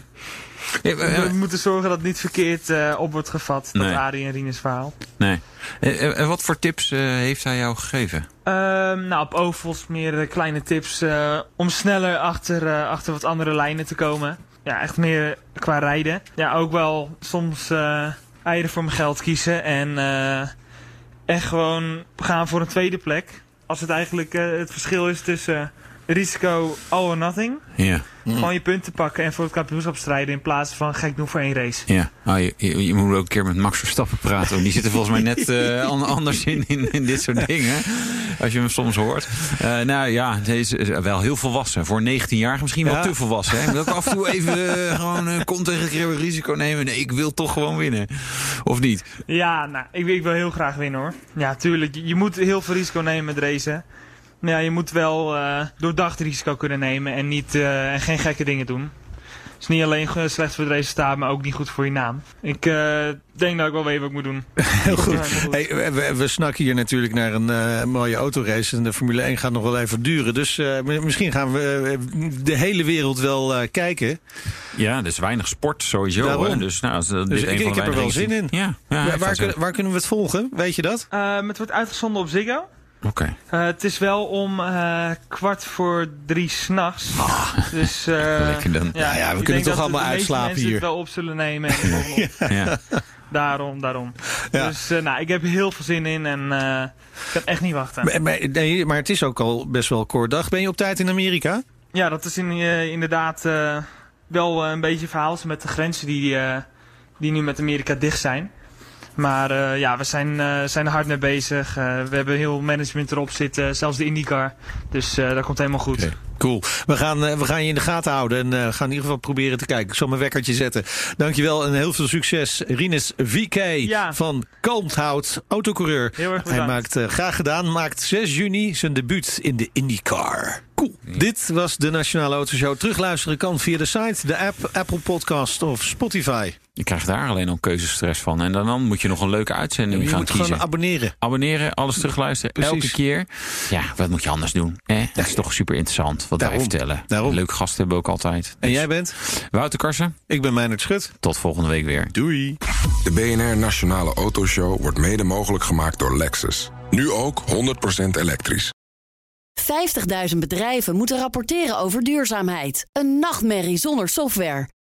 Ja, eh, we moeten zorgen dat het niet verkeerd eh, op wordt gevat. Dat Nee. Arie en Rines verhaal. nee. Eh, eh, En wat voor tips eh, heeft hij jou gegeven? Ehm, nou, op ovals meer eh, kleine tips eh, om sneller achter, eh, achter wat andere lijnen te komen. Ja, echt meer qua rijden. Ja, ook wel soms eh eieren voor mijn geld kiezen en, en gewoon gaan voor een tweede plek. Als het eigenlijk eh, het verschil is tussen risico all or nothing. Ja. Gewoon je punten pakken en voor het kampioenschap strijden in plaats van gek doen voor één race. Ja, ah, je, je, je moet ook een keer met Max Verstappen praten. Want die zit er volgens mij net *laughs* eh, an- anders in, in, in dit soort dingen. Als je hem soms hoort. Eh, nou ja, deze is wel heel volwassen. Voor 19 jaar misschien wel Ja. te volwassen. Hè? Ik wil ook af en toe *laughs* even eh, gewoon uh, kont tegen risico nemen. Nee, ik wil toch gewoon winnen. Of niet? Ja, nou, ik, ik wil heel graag winnen hoor. Ja, tuurlijk. Je, je moet heel veel risico nemen met racen. Maar ja, je moet wel eh, doordacht risico kunnen nemen en, niet, eh, en geen gekke dingen doen. Het is niet alleen slecht voor het resultaat, maar ook niet goed voor je naam. Ik eh, denk dat ik wel weet wat ik moet doen. *laughs* Heel goed. Ja, heel goed. Hey, we, snakken hier natuurlijk naar een eh, mooie autorace. En de Formule 1 gaat nog wel even duren. Dus eh, mi- misschien gaan we de hele wereld wel eh, kijken. Ja, er is weinig sport sowieso. Daarom. Hè? Dus, nou, Dus dit ik- ik heb er wel zin in. Ja, ja waar, waar, kunnen, waar kunnen we het volgen? Weet je dat? Eh, het wordt uitgezonden op Ziggo. Oké. Eh, het is wel om eh, kwart voor drie s'nachts. Dus *laughs* eh, Lekker dan. Nou ja, we ik kunnen denk toch dat allemaal de meeste uitslapen mensen hier. het wel op zullen nemen. *laughs* En. Ja. Daarom, daarom. Ja. Dus nou, ik heb heel veel zin in en ik kan echt niet wachten. Maar, maar- nee, maar het is ook al best wel kort dag. Ben je op tijd in Amerika? Ja, dat is in, inderdaad wel een beetje verhaal met de grenzen die, die nu met Amerika dicht zijn. Maar eh, ja, we zijn, eh, zijn er hard mee bezig. Eh, we hebben heel management erop zitten, zelfs de IndyCar. Dus eh, dat komt helemaal goed. Cool. We gaan, we gaan je in de gaten houden en eh, gaan in ieder geval proberen te kijken. Ik zal mijn wekkertje zetten. Dankjewel en heel veel succes. Rinus VK Ja. van Kalmthout, autocoureur. Heel erg Hij bedankt. maakt, eh, graag gedaan, maakt 6 juni zijn debuut in de IndyCar. Cool. Dit was de Nationale Autoshow. Terugluisteren kan via de site, de app, Apple Podcast of Spotify. Je krijgt daar alleen al keuzestress van. En dan, dan moet je nog een leuke uitzending Je gaan moet kiezen. gewoon abonneren. Abonneren, alles terugluisteren, Precies. elke keer. Ja, wat moet je anders doen? Hè? Dat is toch super interessant wat wij vertellen. Daarom. Leuke gasten hebben we ook altijd. En Dus jij bent? Wouter Karsen, Ik ben Meijnerd Schut. tot volgende week weer. Doei. De BNR Nationale Autoshow wordt mede mogelijk gemaakt door Lexus. Nu ook 100% elektrisch. 50.000 bedrijven moeten rapporteren over duurzaamheid. Een nachtmerrie zonder software.